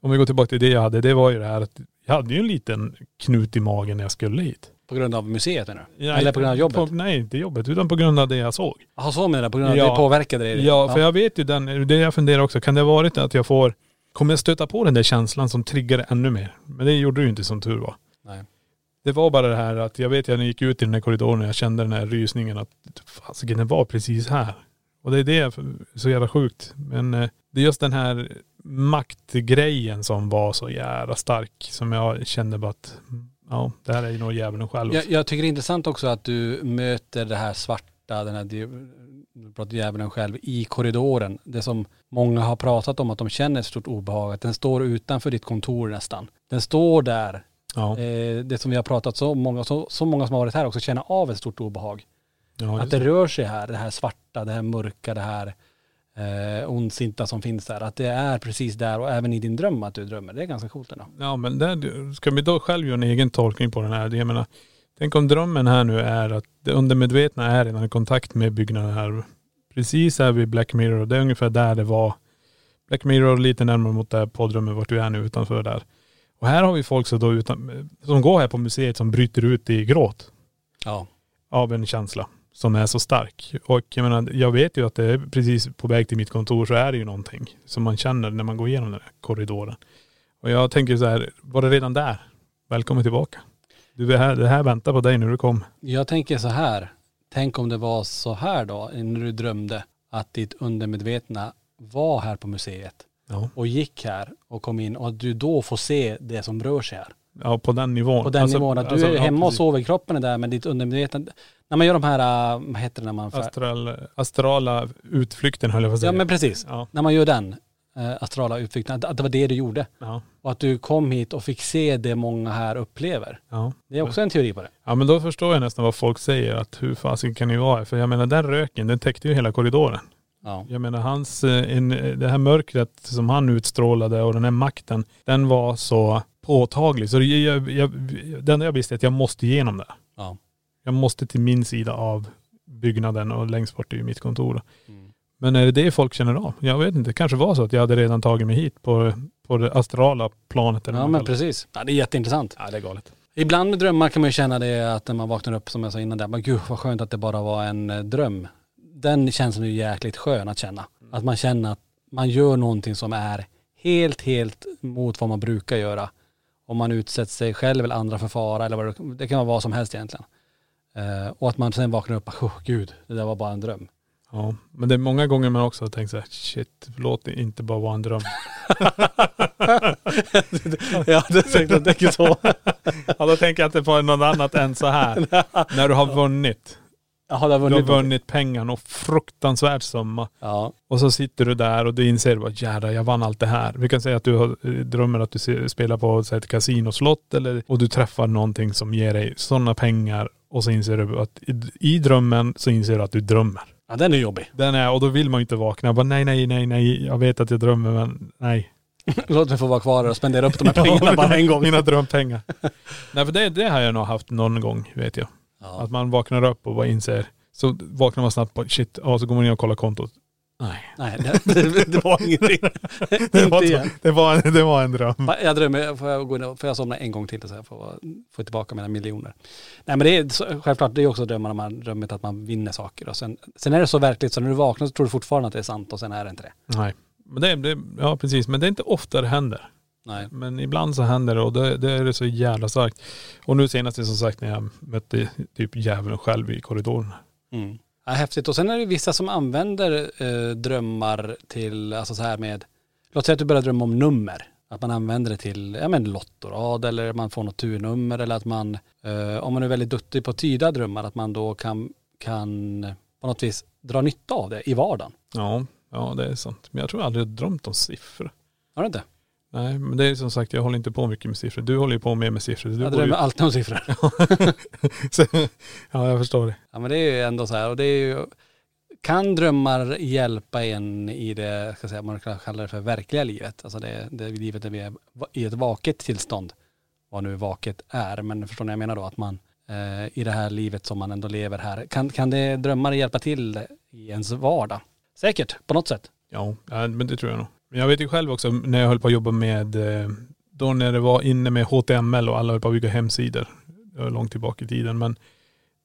[SPEAKER 2] om vi går tillbaka till det jag hade, det var ju det här att jag hade ju en liten knut i magen när jag skulle hit.
[SPEAKER 1] På grund av museet nu?
[SPEAKER 2] Ja,
[SPEAKER 1] Eller på grund av jobbet?
[SPEAKER 2] På, nej, inte jobbet, utan på grund av det jag såg.
[SPEAKER 1] Jaha så menar du? På grund av
[SPEAKER 2] Ja.
[SPEAKER 1] det påverkade dig?
[SPEAKER 2] Ja, för jag vet ju den, det jag funderar också, kan det ha varit att jag får, kommer jag stöta på den där känslan som triggar ännu mer? Men det gjorde det ju inte som tur var.
[SPEAKER 1] Nej.
[SPEAKER 2] Det var bara det här att jag vet jag gick ut i den här korridoren och jag kände den här rysningen att fasiken den var precis här. Och det är det så jävla sjukt. Men eh, det är just den här maktgrejen som var så jävla stark som jag kände bara att ja, det här är ju nog djävulen själv.
[SPEAKER 1] Jag, jag tycker det är intressant också att du möter det här svarta, den här, djävulen själv, i korridoren. Det som många har pratat om att de känner ett stort obehag, att den står utanför ditt kontor nästan. Den står där.
[SPEAKER 2] ja,
[SPEAKER 1] Eh, det som vi har pratat så många, så, så många som har varit här också känner av ett stort obehag.
[SPEAKER 2] ja,
[SPEAKER 1] Att det. rör sig här, det här svarta, det här mörka, det här eh, ondsinta som finns där. Att det är precis där och även i din dröm att du drömmer. Det är ganska coolt ändå.
[SPEAKER 2] Ja men där ska vi då själv göra en egen tolkning på den här. Jag menar, tänk om drömmen här nu är att det undermedvetna är redan i kontakt med byggnaden här. Precis här vid Black Mirror. och Det är ungefär där det var. Black Mirror lite närmare mot det här poddrummet vart du är nu utanför där. Och här har vi folk som, då utan, som går här på museet som bryter ut i gråt
[SPEAKER 1] Ja.
[SPEAKER 2] av en känsla som är så stark. Och jag menar, jag vet ju att det är precis på väg till mitt kontor så är det ju någonting som man känner när man går igenom den här korridoren. Och jag tänker så här, var det redan där? Välkommen tillbaka. Du, det här, det här väntar på dig när du kommer.
[SPEAKER 1] Jag tänker så här, tänk om det var så här då, när du drömde att ditt undermedvetna var här på museet
[SPEAKER 2] Ja.
[SPEAKER 1] och gick här och kom in och att du då får se det som rör sig här.
[SPEAKER 2] Ja, på den nivån.
[SPEAKER 1] På den
[SPEAKER 2] Alltså-
[SPEAKER 1] nivån att du
[SPEAKER 2] alltså,
[SPEAKER 1] är
[SPEAKER 2] ja,
[SPEAKER 1] hemma och
[SPEAKER 2] precis.
[SPEAKER 1] sover, kroppen är där men ditt undermedvetna, när man gör de här, äh, vad heter det när man...
[SPEAKER 2] Astral, astrala utflykten höll jag på att säga.
[SPEAKER 1] ja men precis,
[SPEAKER 2] Ja.
[SPEAKER 1] när man gör den, äh, astrala utflykten, att, att det var det du gjorde.
[SPEAKER 2] Ja.
[SPEAKER 1] Och att du kom hit och fick se det många här upplever.
[SPEAKER 2] Ja.
[SPEAKER 1] Det är också en teori på det.
[SPEAKER 2] ja men då förstår jag nästan vad folk säger att hur fasiken kan ni vara här? För jag menar den röken den täckte ju hela korridoren.
[SPEAKER 1] Ja.
[SPEAKER 2] Jag menar hans, eh, en, det här mörkret som han utstrålade och den här makten, den var så påtaglig. Så jag, jag, jag, det enda jag visste är att jag måste igenom det.
[SPEAKER 1] Ja.
[SPEAKER 2] Jag måste till min sida av byggnaden och längst bort är mitt kontor.
[SPEAKER 1] Mm.
[SPEAKER 2] Men är det det folk känner av? Jag vet inte. Det kanske var så att jag hade redan tagit mig hit på, på det astrala planet. Eller
[SPEAKER 1] Ja men
[SPEAKER 2] kallar
[SPEAKER 1] precis. Ja, det är jätteintressant.
[SPEAKER 2] Ja det är galet.
[SPEAKER 1] Ibland med drömmar kan man ju känna det att när man vaknar upp som jag sa innan där, men gud vad skönt att det bara var en eh, dröm. Den känslan är ju jäkligt skön att känna. Att man känner att man gör någonting som är helt, helt mot vad man brukar göra. Om man utsätter sig själv eller andra för fara eller vad det, det kan vara vad som helst egentligen. Eh, och att man sen vaknar upp och oh, gud, det där var bara en dröm.
[SPEAKER 2] Ja, men det är många gånger man också har tänkt så här, shit, låt det inte bara vara en dröm.
[SPEAKER 1] ja, det säkert jag tänker så.
[SPEAKER 2] Ja, då tänker jag inte på något annat än så här. När du har vunnit.
[SPEAKER 1] Jaha,
[SPEAKER 2] Du har
[SPEAKER 1] vunnit.
[SPEAKER 2] vunnit pengar och fruktansvärd summa.
[SPEAKER 1] Ja,
[SPEAKER 2] Och så sitter du där och du inser bara jädrar jag vann allt det här. Vi kan säga att du har, eh, drömmer att du spelar på så här, ett kasinoslott eller och du träffar någonting som ger dig sådana pengar och så inser du att i, i drömmen så inser du att du drömmer.
[SPEAKER 1] ja den är jobbig.
[SPEAKER 2] Den är, och då vill man ju inte vakna. Jag bara, nej, nej, nej, nej, jag vet att jag drömmer men nej.
[SPEAKER 1] Låt mig få vara kvar och spendera upp de här pengarna bara en gång.
[SPEAKER 2] Mina drömpengar. nej för det, det har jag nog haft någon gång vet jag.
[SPEAKER 1] Ja.
[SPEAKER 2] Att man vaknar upp och bara inser. Så vaknar man snabbt på shit, ja så går man in och kollar kontot. Nej.
[SPEAKER 1] Nej, det, det, det var ingenting.
[SPEAKER 2] Det var,
[SPEAKER 1] igen.
[SPEAKER 2] det var, en, det var en dröm.
[SPEAKER 1] Jag drömmer, får jag, gå in och- får jag somna en gång till så jag får få tillbaka mina miljoner. Nej men det är självklart, det är också drömmar när man drömmer att man vinner saker. Och sen, sen är det så verkligt så när du vaknar så tror du fortfarande att det är sant och sen är det inte det.
[SPEAKER 2] Nej. Men det, det, ja precis, men det är inte ofta det händer.
[SPEAKER 1] Nej.
[SPEAKER 2] Men ibland så händer det och det, det är det så jävla starkt. Och nu senast är som sagt när jag mötte typ djävulen själv i korridoren.
[SPEAKER 1] Mm. Ja, häftigt. Och sen är det vissa som använder eh, drömmar till, alltså så här med, låt säga att du börjar drömma om nummer. Att man använder det till, ja men lottorad eller man får något turnummer eller att man, eh, om man är väldigt duktig på att tyda drömmar, att man då kan, kan på något vis dra nytta av det i vardagen.
[SPEAKER 2] Ja, ja det är sant. Men jag tror aldrig jag har drömt om siffror.
[SPEAKER 1] Har du inte?
[SPEAKER 2] Nej men det är som sagt, jag håller inte på mycket med siffror. Du håller ju på mer med siffror. Du
[SPEAKER 1] Jag
[SPEAKER 2] bor ju-
[SPEAKER 1] drömmer alltid om siffror.
[SPEAKER 2] Så- ja jag förstår det.
[SPEAKER 1] Ja men det är ju ändå så här och det är ju, kan drömmar hjälpa en i det, ska säga, man kan kalla det för verkliga livet? Alltså det, det livet där vi är i ett vaket tillstånd. Vad nu vaket är, men förstår ni vad jag menar då? Att man eh, i det här livet som man ändå lever här, kan, kan det drömmar hjälpa till i ens vardag? Säkert, på något sätt.
[SPEAKER 2] Ja, ja, men det tror jag nog. Men jag vet ju själv också när jag höll på att jobba med, eh, då när det var inne med HTML och alla höll på att bygga hemsidor. Långt tillbaka i tiden. Men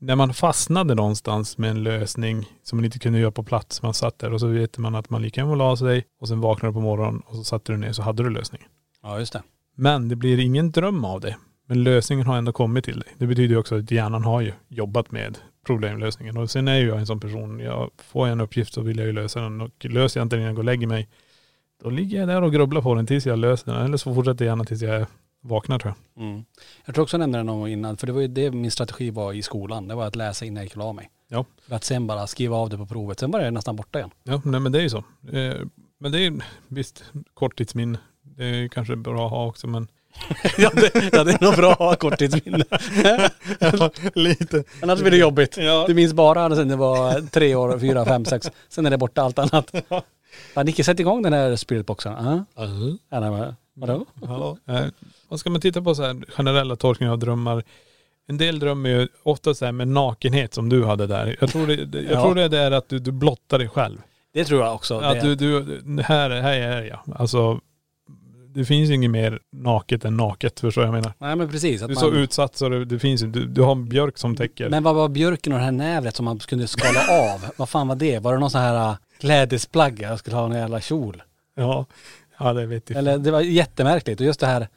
[SPEAKER 2] när man fastnade någonstans med en lösning som man inte kunde göra på plats. Man satt där och så vet man att man lika gärna la sig och sen vaknade på morgonen och så satte du ner så hade du lösningen.
[SPEAKER 1] Ja just det.
[SPEAKER 2] Men det blir ingen dröm av det. Men lösningen har ändå kommit till dig. Det betyder ju också att hjärnan har ju jobbat med problemlösningen. Och sen är ju jag en sån person, jag får en uppgift så vill jag ju lösa den. Och löser jag inte den innan jag går och lägger mig, då ligger jag där och grubblar på den tills jag löser den. Eller så fortsätter jag gärna tills jag vaknar tror jag.
[SPEAKER 1] Mm. Jag tror också jag nämnde det någon gång innan, för det var ju det min strategi var i skolan. Det var att läsa innan jag gick och la mig.
[SPEAKER 2] Ja.
[SPEAKER 1] För att sen bara skriva av det på provet. Sen var det nästan borta igen.
[SPEAKER 2] Ja, nej men det är ju så. Eh, men det är visst korttidsminne. Det är kanske bra att ha också men
[SPEAKER 1] ja, det, ja, det är nog bra att ha korttidsminne.
[SPEAKER 2] lite.
[SPEAKER 1] Annars blir det jobbigt.
[SPEAKER 2] Ja.
[SPEAKER 1] Du minns bara sen det var tre år, fyra, fem, sex. Sen är det borta allt annat. Har Nicke, sätt igång den här spiritboxen. Uh. Ja, nej, men, vadå?
[SPEAKER 2] Ja. Eh, Vad ska man titta på så här generella tolkningar av drömmar? En del drömmer ju ofta så här med nakenhet som du hade där. Jag tror det, det- jag
[SPEAKER 1] Ja.
[SPEAKER 2] tror det är att du, du blottar dig själv.
[SPEAKER 1] Det tror jag också.
[SPEAKER 2] Att
[SPEAKER 1] det,
[SPEAKER 2] du, du, här, här är jag. Alltså, det finns inget mer naket än naket, förstår jag menar.
[SPEAKER 1] nej men precis. Att
[SPEAKER 2] Du är så
[SPEAKER 1] man,
[SPEAKER 2] utsatt så det, det finns ju, du, du har en björk som täcker.
[SPEAKER 1] men vad var björken och det här nävret som man kunde skala av? vad fan var det? Var det någon sån här äh, klädesplagg? Jag skulle ha en jävla kjol.
[SPEAKER 2] Ja, ja det vet jag.
[SPEAKER 1] Eller det var jättemärkligt. Och just det här.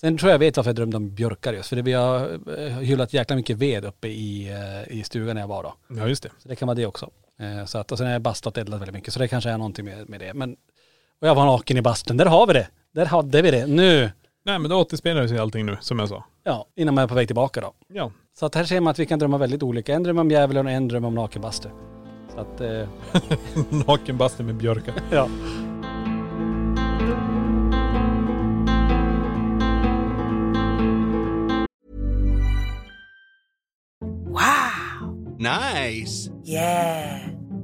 [SPEAKER 1] Sen tror jag vet varför jag drömde om björkar just. För det vi har eh, hyllat jäkla mycket ved uppe i, eh, i stugan när jag var då.
[SPEAKER 2] Ja just det.
[SPEAKER 1] Så det kan vara det också. Eh, Så att, och sen har jag bastat och eldat väldigt mycket. Så det kanske är någonting med, med det. Men, och jag var naken i bastun. Där har vi det. Där hade vi det. Nu,
[SPEAKER 2] Nej men då återspelar sig allting nu, som jag sa.
[SPEAKER 1] ja, innan man är på väg tillbaka då.
[SPEAKER 2] Ja.
[SPEAKER 1] Så att här ser man att vi kan drömma väldigt olika. En drömmer om djävulen och en drömmer om nakenbastu. Så att, eh,
[SPEAKER 2] Nakenbastu med björkar.
[SPEAKER 1] ja.
[SPEAKER 3] Nice.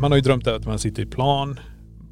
[SPEAKER 2] Man har ju drömt att man sitter i plan,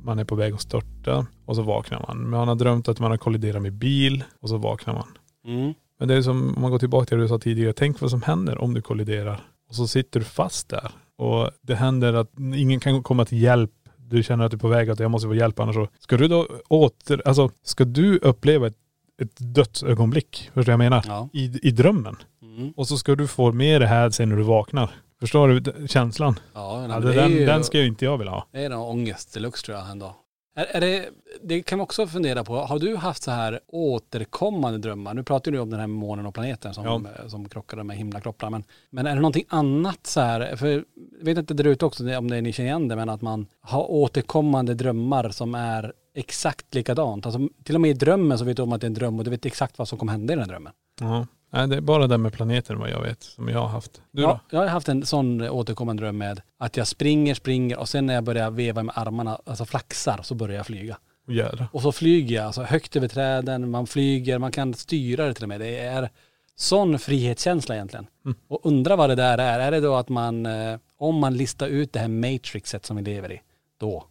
[SPEAKER 2] man är på väg att störta och så vaknar man. Man har drömt att man har kolliderat med bil och så vaknar man.
[SPEAKER 1] Mm.
[SPEAKER 2] Men det är som, om man går tillbaka till det du sa tidigare, tänk vad som händer om du kolliderar. Och så sitter du fast där. Och det händer att ingen kan komma till hjälp. Du känner att du är på väg att jag måste få hjälp annars så. Ska du då åter, alltså ska du uppleva ett, ett dödsögonblick? Förstår du vad jag menar?
[SPEAKER 1] Ja.
[SPEAKER 2] I, I drömmen.
[SPEAKER 1] Mm.
[SPEAKER 2] Och så ska du få med det här sen när du vaknar. Förstår du känslan?
[SPEAKER 1] Ja, nej,
[SPEAKER 2] Ja, det,
[SPEAKER 1] är
[SPEAKER 2] den,
[SPEAKER 1] ju,
[SPEAKER 2] den ska ju inte jag vilja ha.
[SPEAKER 1] Det är nog ångest deluxe tror jag ändå. Är, är det, det kan man också fundera på. Har du haft så här återkommande drömmar? Nu pratar du om den här månen och planeten som,
[SPEAKER 2] Ja.
[SPEAKER 1] som krockade med himlakroppar. Men, men är det någonting annat så här? För jag vet inte där ute också om det ni känner igen det, men att man har återkommande drömmar som är exakt likadant. Alltså till och med i drömmen så vet du om att det är en dröm och du vet exakt vad som kommer hända i den här drömmen.
[SPEAKER 2] Ja. Nej, det är bara det med planeten vad jag vet, som jag har haft. Du
[SPEAKER 1] ja,
[SPEAKER 2] då?
[SPEAKER 1] jag har haft en sån återkommande dröm med att jag springer, springer och sen när jag börjar veva med armarna, alltså flaxar, så börjar jag flyga.
[SPEAKER 2] Jävlar.
[SPEAKER 1] Och så flyger jag, alltså högt över träden, man flyger, man kan styra det till och med. Det är sån frihetskänsla egentligen. Och undra vad det där är. Är det då att man, eh, om man listar ut det här matrixet som vi lever i, då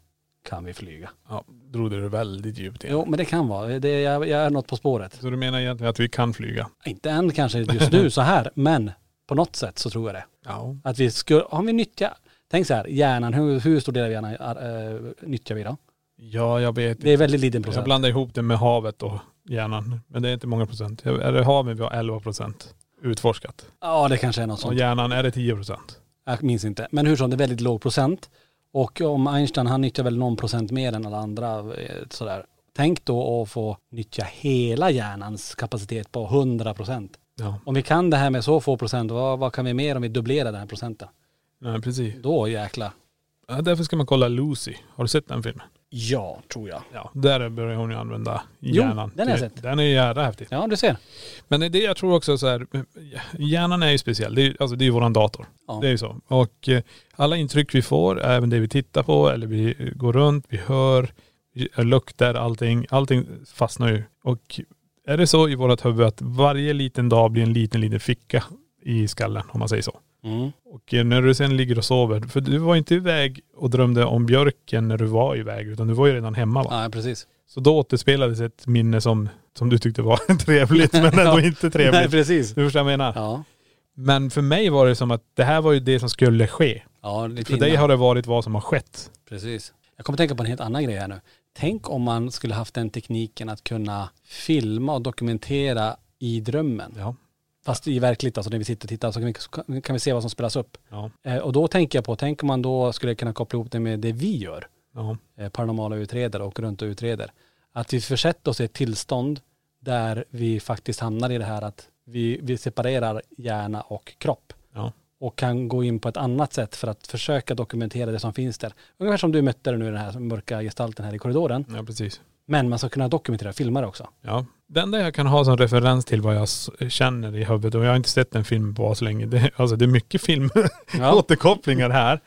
[SPEAKER 1] kan vi flyga.
[SPEAKER 2] Ja, drog du det väldigt djupt igen.
[SPEAKER 1] Jo, men det kan vara. Det, jag, jag är något på spåret.
[SPEAKER 2] Så du menar egentligen att vi kan flyga?
[SPEAKER 1] Inte än kanske just nu så här, men på något sätt så tror jag det.
[SPEAKER 2] Ja.
[SPEAKER 1] Att vi skulle, om vi nyttjar, tänk så här, hjärnan, hur, hur stor del av hjärnan äh, nyttjar vi då?
[SPEAKER 2] Ja, jag vet
[SPEAKER 1] Det är väldigt liten
[SPEAKER 2] Jag
[SPEAKER 1] procent.
[SPEAKER 2] blandar ihop det med havet och hjärnan. Men det är inte många procent. Är det havet vi har 11 procent utforskat.
[SPEAKER 1] Ja, det kanske är något
[SPEAKER 2] Och
[SPEAKER 1] sånt.
[SPEAKER 2] hjärnan är det 10 procent.
[SPEAKER 1] Jag minns inte. Men hur som, det är väldigt låg procent. Och om Einstein, han nyttjar väl någon procent mer än alla andra eh, sådär. Tänk då att få nyttja hela hjärnans kapacitet på 100 procent.
[SPEAKER 2] Ja,
[SPEAKER 1] Om vi kan det här med så få procent, vad, vad kan vi mer om vi dubblerar den här procenten?
[SPEAKER 2] nej precis.
[SPEAKER 1] Då jäklar.
[SPEAKER 2] Ja, därför ska man kolla Lucy. Har du sett den filmen?
[SPEAKER 1] Ja, tror jag.
[SPEAKER 2] Ja, där börjar hon ju använda
[SPEAKER 1] Jo,
[SPEAKER 2] hjärnan.
[SPEAKER 1] den har jag sett.
[SPEAKER 2] Den är jävla häftig.
[SPEAKER 1] Ja, du ser.
[SPEAKER 2] Men det jag tror också så här, hjärnan är ju speciell. Det är, alltså det är ju våran dator.
[SPEAKER 1] Ja.
[SPEAKER 2] Det är ju så. Och eh, alla intryck vi får, även det vi tittar på eller vi går runt, vi hör, vi luktar, allting, allting fastnar ju. Och är det så i vårt huvud att varje liten dag blir en liten, liten ficka i skallen om man säger så.
[SPEAKER 1] Mm.
[SPEAKER 2] Och eh, när du sen ligger och sover, för du var inte iväg och drömde om björken när du var iväg utan du var ju redan hemma va?
[SPEAKER 1] Ja, precis.
[SPEAKER 2] Så då återspelades ett minne som, som du tyckte var trevligt men ändå
[SPEAKER 1] Ja.
[SPEAKER 2] inte
[SPEAKER 1] Nej,
[SPEAKER 2] trevligt.
[SPEAKER 1] precis.
[SPEAKER 2] Du förstår vad jag menar?
[SPEAKER 1] Ja.
[SPEAKER 2] Men för mig var det som att det här var ju det som skulle ske.
[SPEAKER 1] Ja, lite
[SPEAKER 2] För dig
[SPEAKER 1] innan.
[SPEAKER 2] har det varit vad som har skett.
[SPEAKER 1] Precis. Jag kommer tänka på en helt annan grej här nu. Tänk om man skulle haft den tekniken att kunna filma och dokumentera i drömmen.
[SPEAKER 2] Ja.
[SPEAKER 1] Fast i verkligt, alltså när vi sitter och tittar så kan vi, kan vi se vad som spelas upp.
[SPEAKER 2] Ja.
[SPEAKER 1] Eh, och då tänker jag på, tänk om man då skulle kunna koppla ihop det med det vi gör,
[SPEAKER 2] Ja.
[SPEAKER 1] eh, paranormala utredare och runt och utreder. Att vi försätter oss i ett tillstånd där vi faktiskt hamnar i det här att vi, vi separerar hjärna och kropp
[SPEAKER 2] Ja.
[SPEAKER 1] och kan gå in på ett annat sätt för att försöka dokumentera det som finns där. Ungefär som du mötte nu, den här mörka gestalten här i korridoren.
[SPEAKER 2] ja, precis.
[SPEAKER 1] Men man ska kunna dokumentera, filma det också.
[SPEAKER 2] Ja. Det enda jag kan ha som referens till vad jag känner i huvudet, och jag har inte sett en film på så länge, det, alltså det är mycket film,
[SPEAKER 1] Ja.
[SPEAKER 2] återkopplingar här.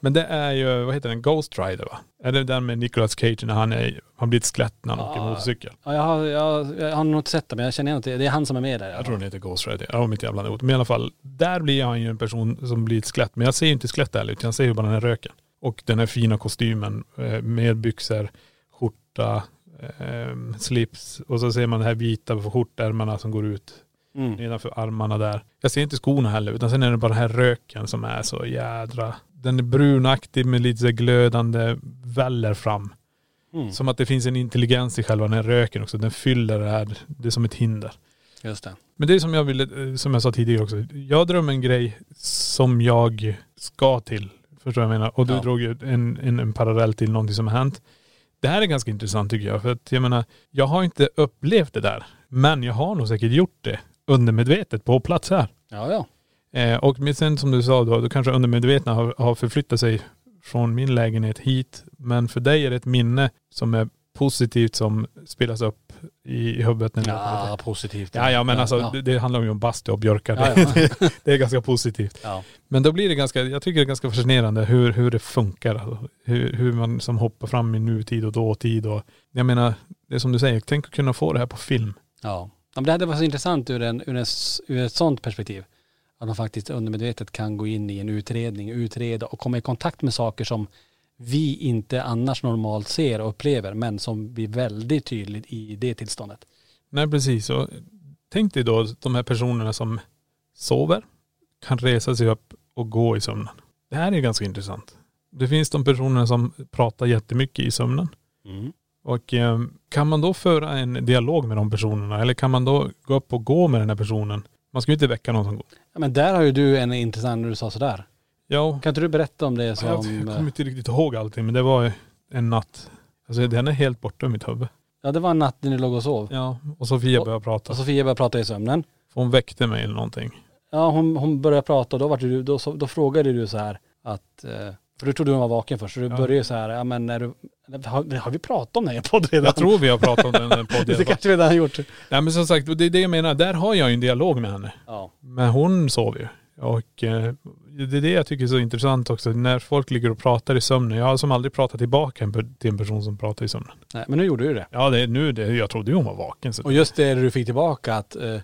[SPEAKER 2] Men det är ju, vad heter den, Ghost Rider va? Är det den med Nicolas Cage när han är, har blivit skelett när han åker
[SPEAKER 1] Ja.
[SPEAKER 2] motorcykel?
[SPEAKER 1] Ja, jag, har, jag, jag har nog inte sett det men jag känner igen att det det är han som är med där.
[SPEAKER 2] Jag tror den heter Ghost Rider, om inte jävla något. Men i alla fall, där blir han ju en person som blir ett skelett. Men jag ser ju inte skelett där utan jag ser ju bara den här röken. Och den här fina kostymen eh, med byxor, skjorta, eh, slips och så ser man det här vita på skjortärmarna som går ut
[SPEAKER 1] Mm.
[SPEAKER 2] nedanför armarna där. Jag ser inte skorna heller utan sen är det bara den här röken som är så jädra. Den är brunaktig med lite så glödande väller fram.
[SPEAKER 1] Mm.
[SPEAKER 2] Som att det finns en intelligens i själva den här röken också. Den fyller det här, det är som ett hinder.
[SPEAKER 1] Just det.
[SPEAKER 2] Men det är som jag ville, eh, som jag sa tidigare också. Jag drömmer en grej som jag ska till. Förstår du vad jag menar? Och du
[SPEAKER 1] Ja.
[SPEAKER 2] drog ju en, en, en parallell till någonting som har hänt. Det här är ganska intressant tycker jag. För att jag menar, jag har inte upplevt det där. Men jag har nog säkert gjort det undermedvetet på plats här.
[SPEAKER 1] Ja, ja.
[SPEAKER 2] Eh, och sen som du sa då, då kanske undermedvetna har, har förflyttat sig från min lägenhet hit. Men för dig är det ett minne som är positivt som spelas upp i, huvudet. När åker
[SPEAKER 1] Ja, positivt.
[SPEAKER 2] Ja, ja men alltså
[SPEAKER 1] ja.
[SPEAKER 2] Det, det handlar ju om bastu och björkar.
[SPEAKER 1] Ja,
[SPEAKER 2] Det,
[SPEAKER 1] ja.
[SPEAKER 2] det är ganska positivt.
[SPEAKER 1] ja.
[SPEAKER 2] Men då blir det ganska, jag tycker det är ganska fascinerande hur, hur det funkar. Alltså. Hur, hur man som hoppar fram i nutid och dåtid och jag menar, det är som du säger, tänk att kunna få det här på film.
[SPEAKER 1] Ja. ja men det hade varit så intressant ur, en, ur, en, ur ett sånt perspektiv. Att man faktiskt undermedvetet kan gå in i en utredning, utreda och komma i kontakt med saker som vi inte annars normalt ser och upplever men som blir väldigt tydligt i det tillståndet.
[SPEAKER 2] Nej precis. Och tänk dig då de här personerna som sover, kan resa sig upp och gå i sömnen. Det här är ganska intressant. Det finns de personerna som pratar jättemycket i sömnen.
[SPEAKER 1] Mm.
[SPEAKER 2] Och eh, kan man då föra en dialog med de personerna eller kan man då gå upp och gå med den här personen? Man ska ju inte väcka någon som går.
[SPEAKER 1] Ja, men där har ju du en intressant när du sa sådär.
[SPEAKER 2] Ja,
[SPEAKER 1] Kan inte du berätta om det som...
[SPEAKER 2] jag kommer inte riktigt ihåg allting men det var en natt. Alltså den är helt borta ur mitt huvud.
[SPEAKER 1] Ja det var en natt när ni låg och sov.
[SPEAKER 2] Ja, och Sofia började prata.
[SPEAKER 1] Och Sofia började prata i sömnen.
[SPEAKER 2] För hon väckte mig eller någonting.
[SPEAKER 1] Ja hon, hon började prata och då, var du, då, då frågade du så här att, eh, för du trodde hon var vaken först, så du
[SPEAKER 2] Ja.
[SPEAKER 1] började ju så här, ja men när du, har, har vi pratat om det här i podden redan?
[SPEAKER 2] Jag tror vi har pratat om den i
[SPEAKER 1] det
[SPEAKER 2] podden.
[SPEAKER 1] kanske vi redan har gjort.
[SPEAKER 2] Nej men som sagt, det är det jag menar. Där har jag ju en dialog med henne.
[SPEAKER 1] Ja.
[SPEAKER 2] Men hon sover ju. Och eh, det är det jag tycker är så intressant också. När folk ligger och pratar i sömnen. Jag har som aldrig pratat tillbaka till en person som pratar i sömnen.
[SPEAKER 1] Nej, men nu gjorde du det.
[SPEAKER 2] Ja det nu det. Jag trodde ju hon var vaken. Så.
[SPEAKER 1] Och just det du fick tillbaka att eh,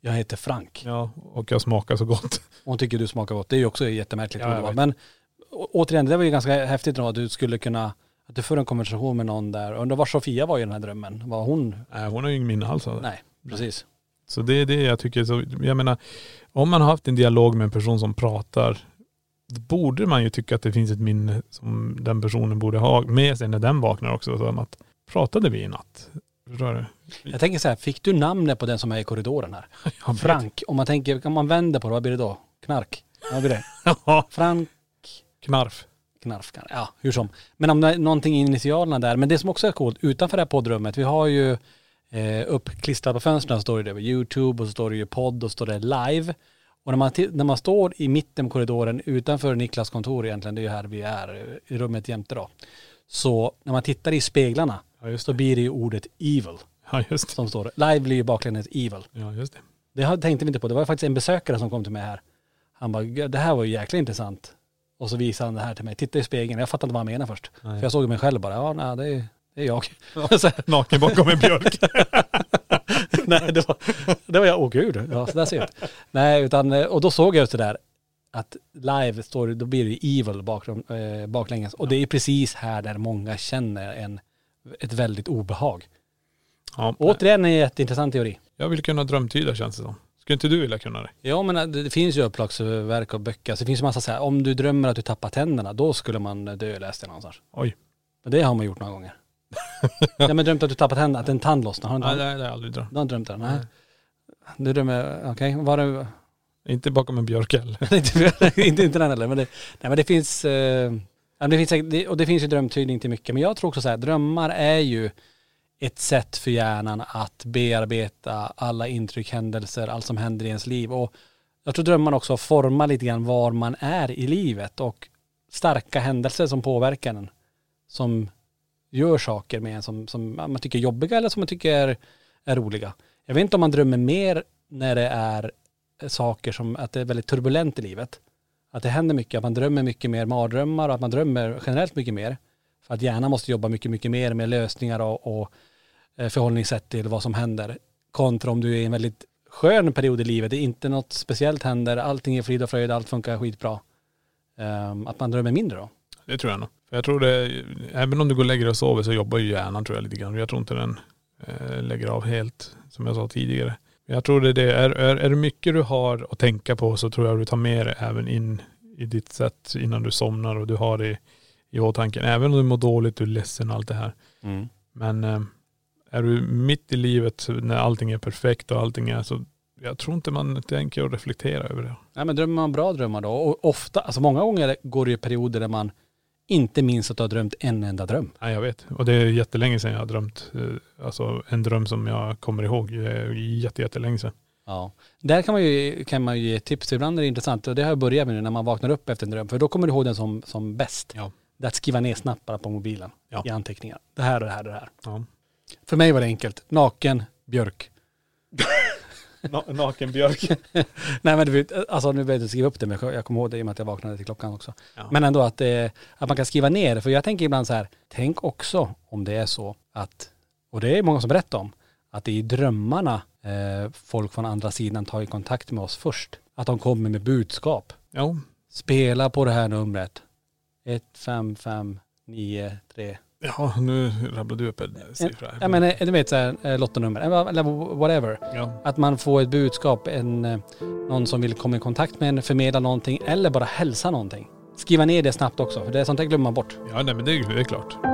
[SPEAKER 1] jag heter Frank.
[SPEAKER 2] Ja, och jag smakar så gott.
[SPEAKER 1] Hon tycker du smakar gott. Det är ju också jättemärkligt.
[SPEAKER 2] Ja,
[SPEAKER 1] men å- återigen, det var ju ganska häftigt då att du skulle kunna, att du får en konversation med någon där. Undrar var Sofia var i den här drömmen. Var hon?
[SPEAKER 2] Nej, hon har ju ingen minne alls av det.
[SPEAKER 1] Nej, precis.
[SPEAKER 2] Så det är det jag tycker så, jag menar, om man har haft en dialog med en person som pratar, då borde man ju tycka att det finns ett minne som den personen borde ha med sig när den vaknar också. Som att, pratade vi i natt? Förstår du?
[SPEAKER 1] Jag tänker så här, fick du namnet på den som är i korridoren här? Frank, om man tänker, om man vänder på det, vad blir det då? Knark? Vad blir det? Frank
[SPEAKER 2] knarf.
[SPEAKER 1] Knarf, ja hur som. Men om det är någonting i initialerna där, men det som också är coolt, utanför det här poddrummet, vi har ju eh, uppklistrat på fönstren står det YouTube och så står det ju podd och så står det live. Och när man, när man står i mitten på korridoren utanför Niklas kontor egentligen, det är ju här vi är, i rummet jämte då. Så när man tittar i speglarna
[SPEAKER 2] Ja just det.
[SPEAKER 1] blir det ju ordet evil
[SPEAKER 2] Ja just det.
[SPEAKER 1] som står. Live blir ju baklänges evil.
[SPEAKER 2] Ja just det.
[SPEAKER 1] Det tänkte vi inte på. Det var faktiskt en besökare som kom till mig här. Han bara, "Gud, det här var ju jäkla intressant. Och så visade han det här till mig. Titta i spegeln. Jag fattade inte vad han menade först.
[SPEAKER 2] Nej.
[SPEAKER 1] För jag såg mig själv bara, ja nej, det är, det är jag. Så,
[SPEAKER 2] Naken bakom en björk.
[SPEAKER 1] nej, det var, det var jag, åh gud, ja så där ser jag ut. Nej, utan, eh, och då såg jag just det där att live står då blir det evil bakom, eh, baklänges. Och det är precis här där många känner en, ett väldigt obehag.
[SPEAKER 2] ja,
[SPEAKER 1] Återigen en jätteintressant teori.
[SPEAKER 2] jag vill kunna drömtyda känns det som. Skulle inte du vilja kunna det?
[SPEAKER 1] Ja men det, det finns ju uppslagsverk och böcker. Så det finns ju massa så här, om du drömmer att du tappar tänderna, då skulle man dö, läste jag någonstans.
[SPEAKER 2] Oj.
[SPEAKER 1] Men det har man gjort några gånger. Ja men drömt att du tappar tänderna, att en tand lossnar. Har du
[SPEAKER 2] Nej
[SPEAKER 1] inte,
[SPEAKER 2] det har jag aldrig drömt.
[SPEAKER 1] du har inte drömt det? Nej. Du drömmer, okej, var det,
[SPEAKER 2] Inte bakom en björk heller.
[SPEAKER 1] inte, inte, inte den heller. Men det, nej men det finns, eh, det finns säkert, och det finns ju drömtydning till mycket. Men jag tror också så här, drömmar är ju ett sätt för hjärnan att bearbeta alla intryck, händelser, allt som händer i ens liv. Och jag tror drömmarna också formar lite grann var man är i livet och starka händelser som påverkar en. Som gör saker med en som, som man tycker är jobbiga eller som man tycker är, är roliga. Jag vet inte om man drömmer mer när det är saker som att det är väldigt turbulent i livet. Att det händer mycket, att man drömmer mycket mer mardrömmar och att man drömmer generellt mycket mer. För att hjärnan måste jobba mycket, mycket mer med lösningar och, och eh, förhållningssätt till vad som händer. Kontra om du är i en väldigt skön period i livet, det är inte något speciellt händer, allting är frid och fröjd, allt funkar skitbra. Um, att man drömmer mindre då.
[SPEAKER 2] Det tror jag nog. Jag tror det, även om du går och lägger dig och sover så jobbar ju hjärnan tror jag lite grann. Jag tror inte den eh, lägger av helt, som jag sa tidigare. Jag tror det är det. Är, är, är det mycket du har att tänka på så tror jag du tar med det även in i ditt sätt innan du somnar och du har det i, i åtanke. Även om du mår dåligt, du är ledsen och allt det här. Men eh, är du mitt i livet när allting är perfekt och allting är så, jag tror inte man tänker och reflekterar över det.
[SPEAKER 1] Nej men drömmer man bra drömmar då? Och ofta, alltså många gånger går det ju perioder där man inte minns att du har drömt en enda dröm.
[SPEAKER 2] Ja, jag vet. Och det är jättelänge sedan jag har drömt, eh, alltså en dröm som jag kommer ihåg. Det är jätte, jättelänge sedan.
[SPEAKER 1] Ja. Där kan man ju, kan man ju ge tips. Ibland är det intressant och det har jag börjat med nu när man vaknar upp efter en dröm. För då kommer du ihåg den som, som bäst.
[SPEAKER 2] Ja.
[SPEAKER 1] Det är att skriva ner snabbt bara på mobilen
[SPEAKER 2] Ja.
[SPEAKER 1] i anteckningar. Det här och det här och det här.
[SPEAKER 2] Ja.
[SPEAKER 1] För mig var det enkelt. Naken, björk.
[SPEAKER 2] naken björk.
[SPEAKER 1] Nej men du alltså nu behöver jag inte skriva upp det men jag kommer ihåg det i och med att jag vaknade till klockan också.
[SPEAKER 2] Ja.
[SPEAKER 1] Men ändå att, eh, att man kan skriva ner det. För jag tänker ibland så här, tänk också om det är så att, och det är många som berättar om, att det är i drömmarna eh, folk från andra sidan tar i kontakt med oss först. Att de kommer med budskap.
[SPEAKER 2] Ja.
[SPEAKER 1] Spela på det här numret. 1, 5, 5, 9, 3.
[SPEAKER 2] Ja, nu rabblar du upp en siffra.
[SPEAKER 1] Ja men eh, du vet såhär, eh, lottonummer, eller whatever.
[SPEAKER 2] Ja.
[SPEAKER 1] Att man får ett budskap, en, eh, någon som vill komma i kontakt med en, förmedla någonting eller bara hälsa någonting. Skriva ner det snabbt också, för det är sånt där glömmer man bort.
[SPEAKER 2] ja, nej men det, det är klart.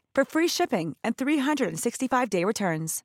[SPEAKER 4] for free shipping and 365 day returns.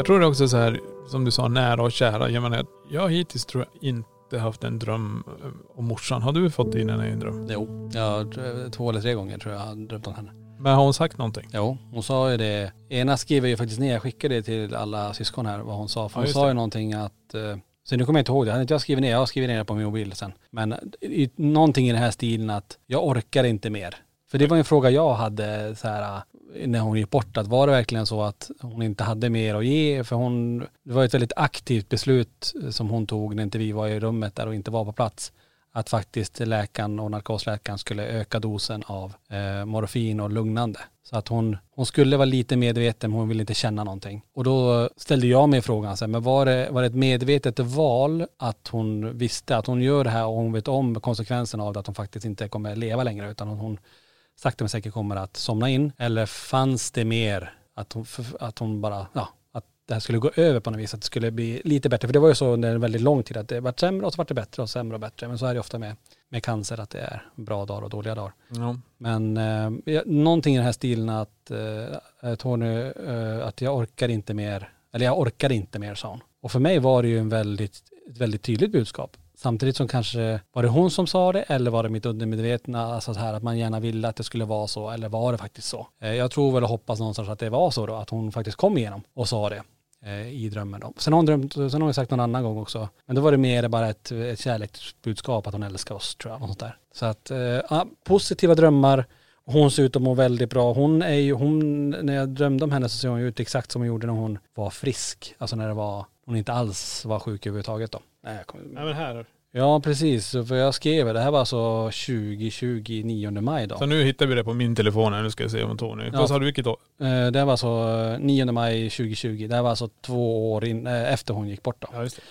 [SPEAKER 2] Jag tror det också så här, som du sa, nära och kära. Jag menar, jag hittills tror jag inte haft en dröm eh, om morsan. Har du fått in henne i en dröm?
[SPEAKER 1] Jo, jag, eh, två eller tre gånger tror jag har drömt om henne.
[SPEAKER 2] Men har hon sagt någonting?
[SPEAKER 1] Jo, hon sa ju det. Ena skrev jag ju faktiskt ner, jag skickade det till alla syskon här vad hon sa. För
[SPEAKER 2] Ja,
[SPEAKER 1] hon
[SPEAKER 2] just
[SPEAKER 1] sa ju någonting att, eh, så nu kommer jag inte ihåg det, hade inte jag skrivit ner, jag har skrivit ner det på min mobil sen. Men i, någonting i den här stilen att jag orkar inte mer. För det var en fråga jag hade så här eh, när hon gick bort, att var det verkligen så att hon inte hade mer att ge? För hon, det var ett väldigt aktivt beslut som hon tog när inte vi var i rummet där och inte var på plats. Att faktiskt läkaren och narkosläkaren skulle öka dosen av eh, morfin och lugnande. Så att hon, hon skulle vara lite medveten men hon ville inte känna någonting. Och då ställde jag mig frågan, så här, men var det, var det ett medvetet val att hon visste att hon gör det här och hon vet om konsekvenserna av det, att hon faktiskt inte kommer leva längre utan hon sakta men säkert kommer att somna in? Eller fanns det mer att hon, att hon bara, ja, det här skulle gå över på något vis, att det skulle bli lite bättre. För det var ju så under en väldigt lång tid att det vart sämre och så vart det bättre och sämre och bättre. Men så är det ofta med, med cancer, att det är bra dagar och dåliga dagar.
[SPEAKER 2] Ja.
[SPEAKER 1] Men eh, någonting i den här stilen att eh, Tony, eh, att jag orkar inte mer, eller jag orkar inte mer sa hon. Och för mig var det ju en väldigt, ett väldigt tydligt budskap. Samtidigt som kanske, var det hon som sa det eller var det mitt undermedvetna, alltså så här att man gärna ville att det skulle vara så eller var det faktiskt så? Eh, jag tror väl och hoppas någonstans att det var så då, att hon faktiskt kom igenom och sa det Eh, i drömmen då. Sen har hon drömt, sen har hon sagt någon annan gång också, men då var det mer bara ett, ett kärleksbudskap att hon älskar oss tror jag, och sånt där. Så att, eh, ja, positiva drömmar, hon ser ut att må väldigt bra. Hon är ju, hon, när jag drömde om henne så ser hon ju ut exakt som hon gjorde när hon var frisk. Alltså när det var, hon inte alls var sjuk överhuvudtaget då. Nej, jag kommer,
[SPEAKER 2] Nej men här.
[SPEAKER 1] Ja precis, för jag skrev det här var alltså 2020, 9 maj då.
[SPEAKER 2] Så nu hittar vi det på min telefon här. Nu ska jag se om Tony.
[SPEAKER 1] Ja.
[SPEAKER 2] Vad sa du vilket år?
[SPEAKER 1] Eh, Det här var alltså eh, 9 maj 2020, det här var alltså två år in, eh, efter hon gick bort då.
[SPEAKER 2] Ja just det.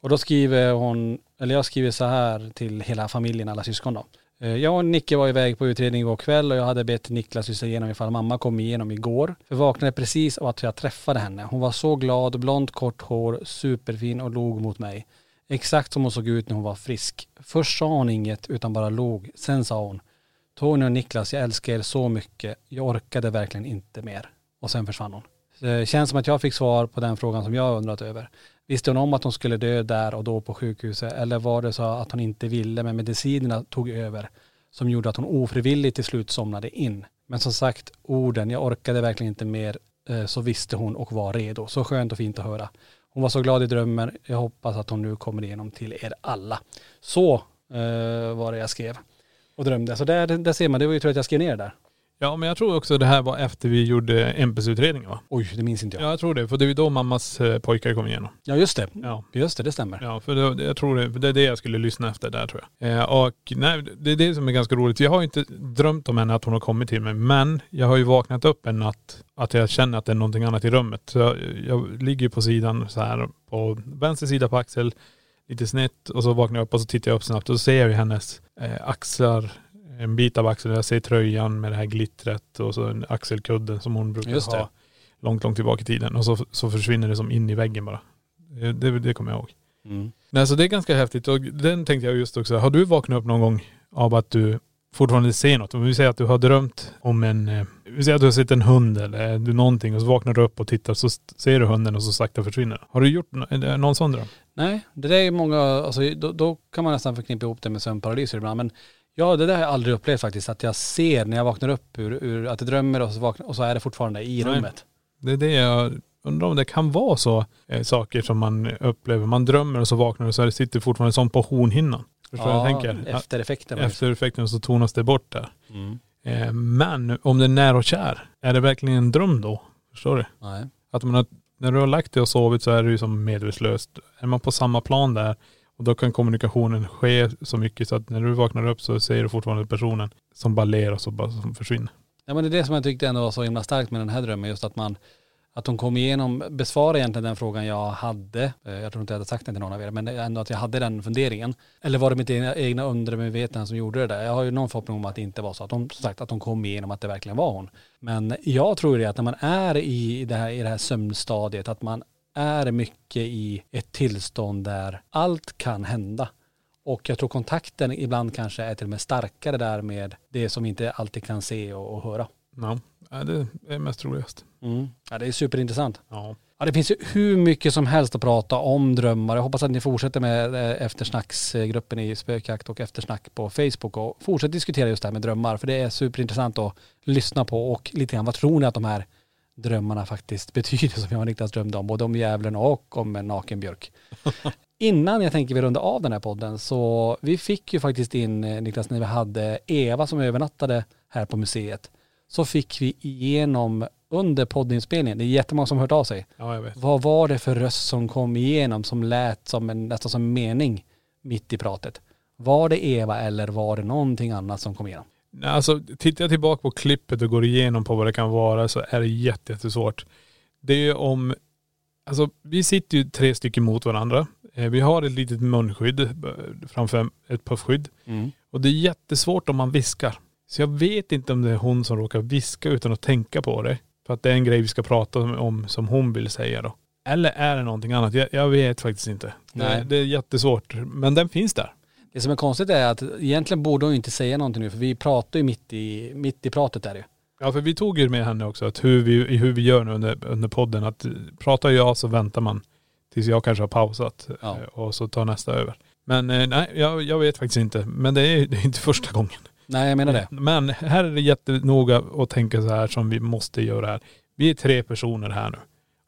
[SPEAKER 1] Och då skriver hon, eller jag skriver så här till hela familjen, alla syskon då. Eh, Jag och Nicke var iväg på utredning igår kväll och jag hade bett Niklas lyssna igenom ifall mamma kom igenom igår. För jag vaknade precis av att jag träffade henne. Hon var så glad, blont kort hår, superfin och log mot mig. Exakt som hon såg ut när hon var frisk. Först sa hon inget utan bara log. Sen sa hon, Tony och Niklas, jag älskar er så mycket. Jag orkade verkligen inte mer. Och sen försvann hon. Det känns som att jag fick svar på den frågan som jag undrat över. Visste hon om att hon skulle dö där och då på sjukhuset eller var det så att hon inte ville men medicinerna tog över som gjorde att hon ofrivilligt till slut somnade in. Men som sagt, orden, jag orkade verkligen inte mer, eh, så visste hon och var redo. Så skönt och fint att höra. Hon var så glad i drömmen. Jag hoppas att hon nu kommer igenom till er alla. Så eh, var det jag skrev och drömde. Så där, där ser man, det var ju tur att jag skrev ner det där.
[SPEAKER 2] Ja men jag tror också det här var efter vi gjorde MP-utredningen va?
[SPEAKER 1] Oj, det minns inte jag.
[SPEAKER 2] Ja jag tror det. För det är ju då mammas eh, pojkar kom igenom.
[SPEAKER 1] Ja just det.
[SPEAKER 2] Ja.
[SPEAKER 1] Just det, det stämmer.
[SPEAKER 2] Ja, för det, jag tror det, det är det jag skulle lyssna efter där tror jag. Eh, och nej, det är det som är ganska roligt. Jag har ju inte drömt om henne att hon har kommit till mig, men jag har ju vaknat upp en natt att jag känner att det är någonting annat i rummet. Så jag, jag ligger på sidan så här på vänster sida på axel, lite snett och så vaknar jag upp och så tittar jag upp snabbt och så ser jag ju hennes eh, axlar, en bit av axeln. Jag ser tröjan med det här glittret och så en axelkudde som hon brukar ha långt, långt tillbaka i tiden. Och så, så försvinner det som in i väggen bara. Det, det, det kommer jag ihåg.
[SPEAKER 1] Mm.
[SPEAKER 2] Nej så det är ganska häftigt och den tänkte jag just också. Har du vaknat upp någon gång av att du fortfarande ser något? Om vi säger att du har drömt om en, eh, vi säger att du har sett en hund eller du någonting och så vaknar du upp och tittar så ser du hunden och så sakta försvinner. Har du gjort någon sån dröm?
[SPEAKER 1] Nej, det där är många, alltså då, då kan man nästan förknippa ihop det med sömnparalyser ibland. Men ja, det där har jag aldrig upplevt faktiskt. Att jag ser när jag vaknar upp ur, ur att jag drömmer och så, vaknar, och så är det fortfarande i
[SPEAKER 2] Nej.
[SPEAKER 1] rummet.
[SPEAKER 2] Det är det jag undrar om det kan vara så eh, saker som man upplever. Man drömmer och så vaknar och så är det sitter fortfarande som på hornhinnan. Förstår vad jag tänker?
[SPEAKER 1] Efter effekten.
[SPEAKER 2] Efter effekten så tonas det bort där.
[SPEAKER 1] Mm.
[SPEAKER 2] Eh, men om det är nära och kär, är det verkligen en dröm då? Förstår du?
[SPEAKER 1] Nej.
[SPEAKER 2] Att man har, när du har lagt dig och sovit så är du ju som medvetslöst. Är man på samma plan där och då kan kommunikationen ske så mycket så att när du vaknar upp så ser du fortfarande personen som bara ler och så bara som försvinner.
[SPEAKER 1] Ja men det är det som jag tyckte ändå var så himla starkt med den här drömmen. Just att man, att hon kom igenom, besvara egentligen den frågan jag hade. Eh, jag tror inte jag hade sagt den till någon av er, men ändå att jag hade den funderingen. Eller var det mitt egna, egna undermedvetna som gjorde det där? Jag har ju någon förhoppning om att det inte var så. Att hon, som sagt, att hon kom igenom att det verkligen var hon. Men jag tror det att när man är i det här, i det här sömnstadiet, att man är mycket i ett tillstånd där allt kan hända. Och jag tror kontakten ibland kanske är till och med starkare där med det som inte alltid kan se och, och höra.
[SPEAKER 2] Ja, det är mest roligast.
[SPEAKER 1] Mm. Ja det är superintressant.
[SPEAKER 2] Ja.
[SPEAKER 1] Ja det finns ju hur mycket som helst att prata om drömmar. Jag hoppas att ni fortsätter med eh, eftersnacksgruppen i spökjakt och eftersnack på Facebook och fortsätter diskutera just det här med drömmar. För det är superintressant att lyssna på och lite grann vad tror ni att de här drömmarna faktiskt betyder som jag och Niklas drömde om. Både om djävulen och om en naken björk. Innan jag tänker vi runda av den här podden så vi fick ju faktiskt in eh, Niklas när vi hade Eva som övernattade här på museet. Så fick vi igenom under poddinspelningen, det är jättemånga som hört av sig.
[SPEAKER 2] Ja, jag vet.
[SPEAKER 1] Vad var det för röst som kom igenom som lät som en, nästan som en mening mitt i pratet? Var det Eva eller var det någonting annat som kom igenom?
[SPEAKER 2] Nej, alltså tittar jag tillbaka på klippet och går igenom på vad det kan vara så är det jätte- jättesvårt. Det är ju om, alltså vi sitter ju tre stycken mot varandra. Eh, Vi har ett litet munskydd eh, framför ett puffskydd. Och det är jättesvårt om man viskar. Så jag vet inte om det är hon som råkar viska utan att tänka på det. För att det är en grej vi ska prata om, om som hon vill säga då. Eller är det någonting annat? Jag, jag vet faktiskt inte.
[SPEAKER 1] Nej.
[SPEAKER 2] Det, det är jättesvårt. Men den finns där.
[SPEAKER 1] Det som är konstigt är att egentligen borde hon ju inte säga någonting nu för vi pratar ju mitt i, mitt i pratet där ju.
[SPEAKER 2] Ja för vi tog ju med henne också att hur vi, hur vi gör nu under, under podden att eh, pratar jag så väntar man tills jag kanske har pausat
[SPEAKER 1] Ja.
[SPEAKER 2] eh, och så tar nästa över. Men eh, nej jag, jag vet faktiskt inte. Men det är, det är inte första gången.
[SPEAKER 1] Nej jag menar det.
[SPEAKER 2] Men här är det jättenoga att tänka så här som vi måste göra här. Vi är tre personer här nu.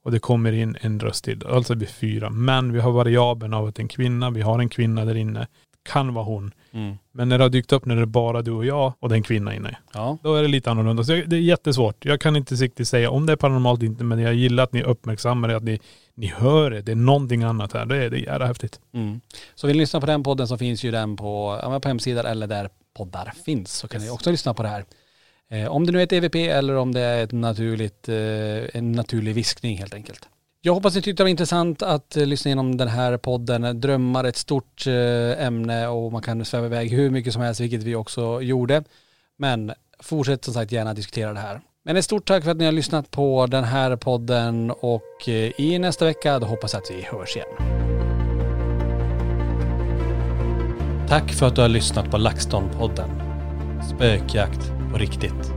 [SPEAKER 2] Och det kommer in en röst till. Alltså är fyra. Men vi har variabeln av att en kvinna, vi har en kvinna där inne. Kan vara hon.
[SPEAKER 1] Mm.
[SPEAKER 2] Men när det har dykt upp när det är bara du och jag och det är en kvinna inne.
[SPEAKER 1] Ja.
[SPEAKER 2] Då är det lite annorlunda. Så det är jättesvårt. Jag kan inte riktigt säga om det är paranormalt inte, men jag gillar att ni uppmärksammar det, att ni, ni hör det. Det är någonting annat här. Det är, det är jävla häftigt.
[SPEAKER 1] Mm. Så vill ni lyssna på den podden så finns ju den på, ja, på hemsidan eller där poddar finns så kan ni också lyssna på det här. Eh, om det nu är ett EVP eller om det är ett naturligt, eh, en naturlig viskning helt enkelt. Jag hoppas ni tyckte det var intressant att eh, lyssna igenom den här podden. Drömmar är ett stort eh, ämne och man kan sväva iväg hur mycket som helst, vilket vi också gjorde. Men fortsätt som sagt gärna diskutera det här. Men ett stort tack för att ni har lyssnat på den här podden och eh, i nästa vecka då hoppas jag att vi hörs igen. Tack för att du har lyssnat på LaxTon-podden. Spökjakt på riktigt.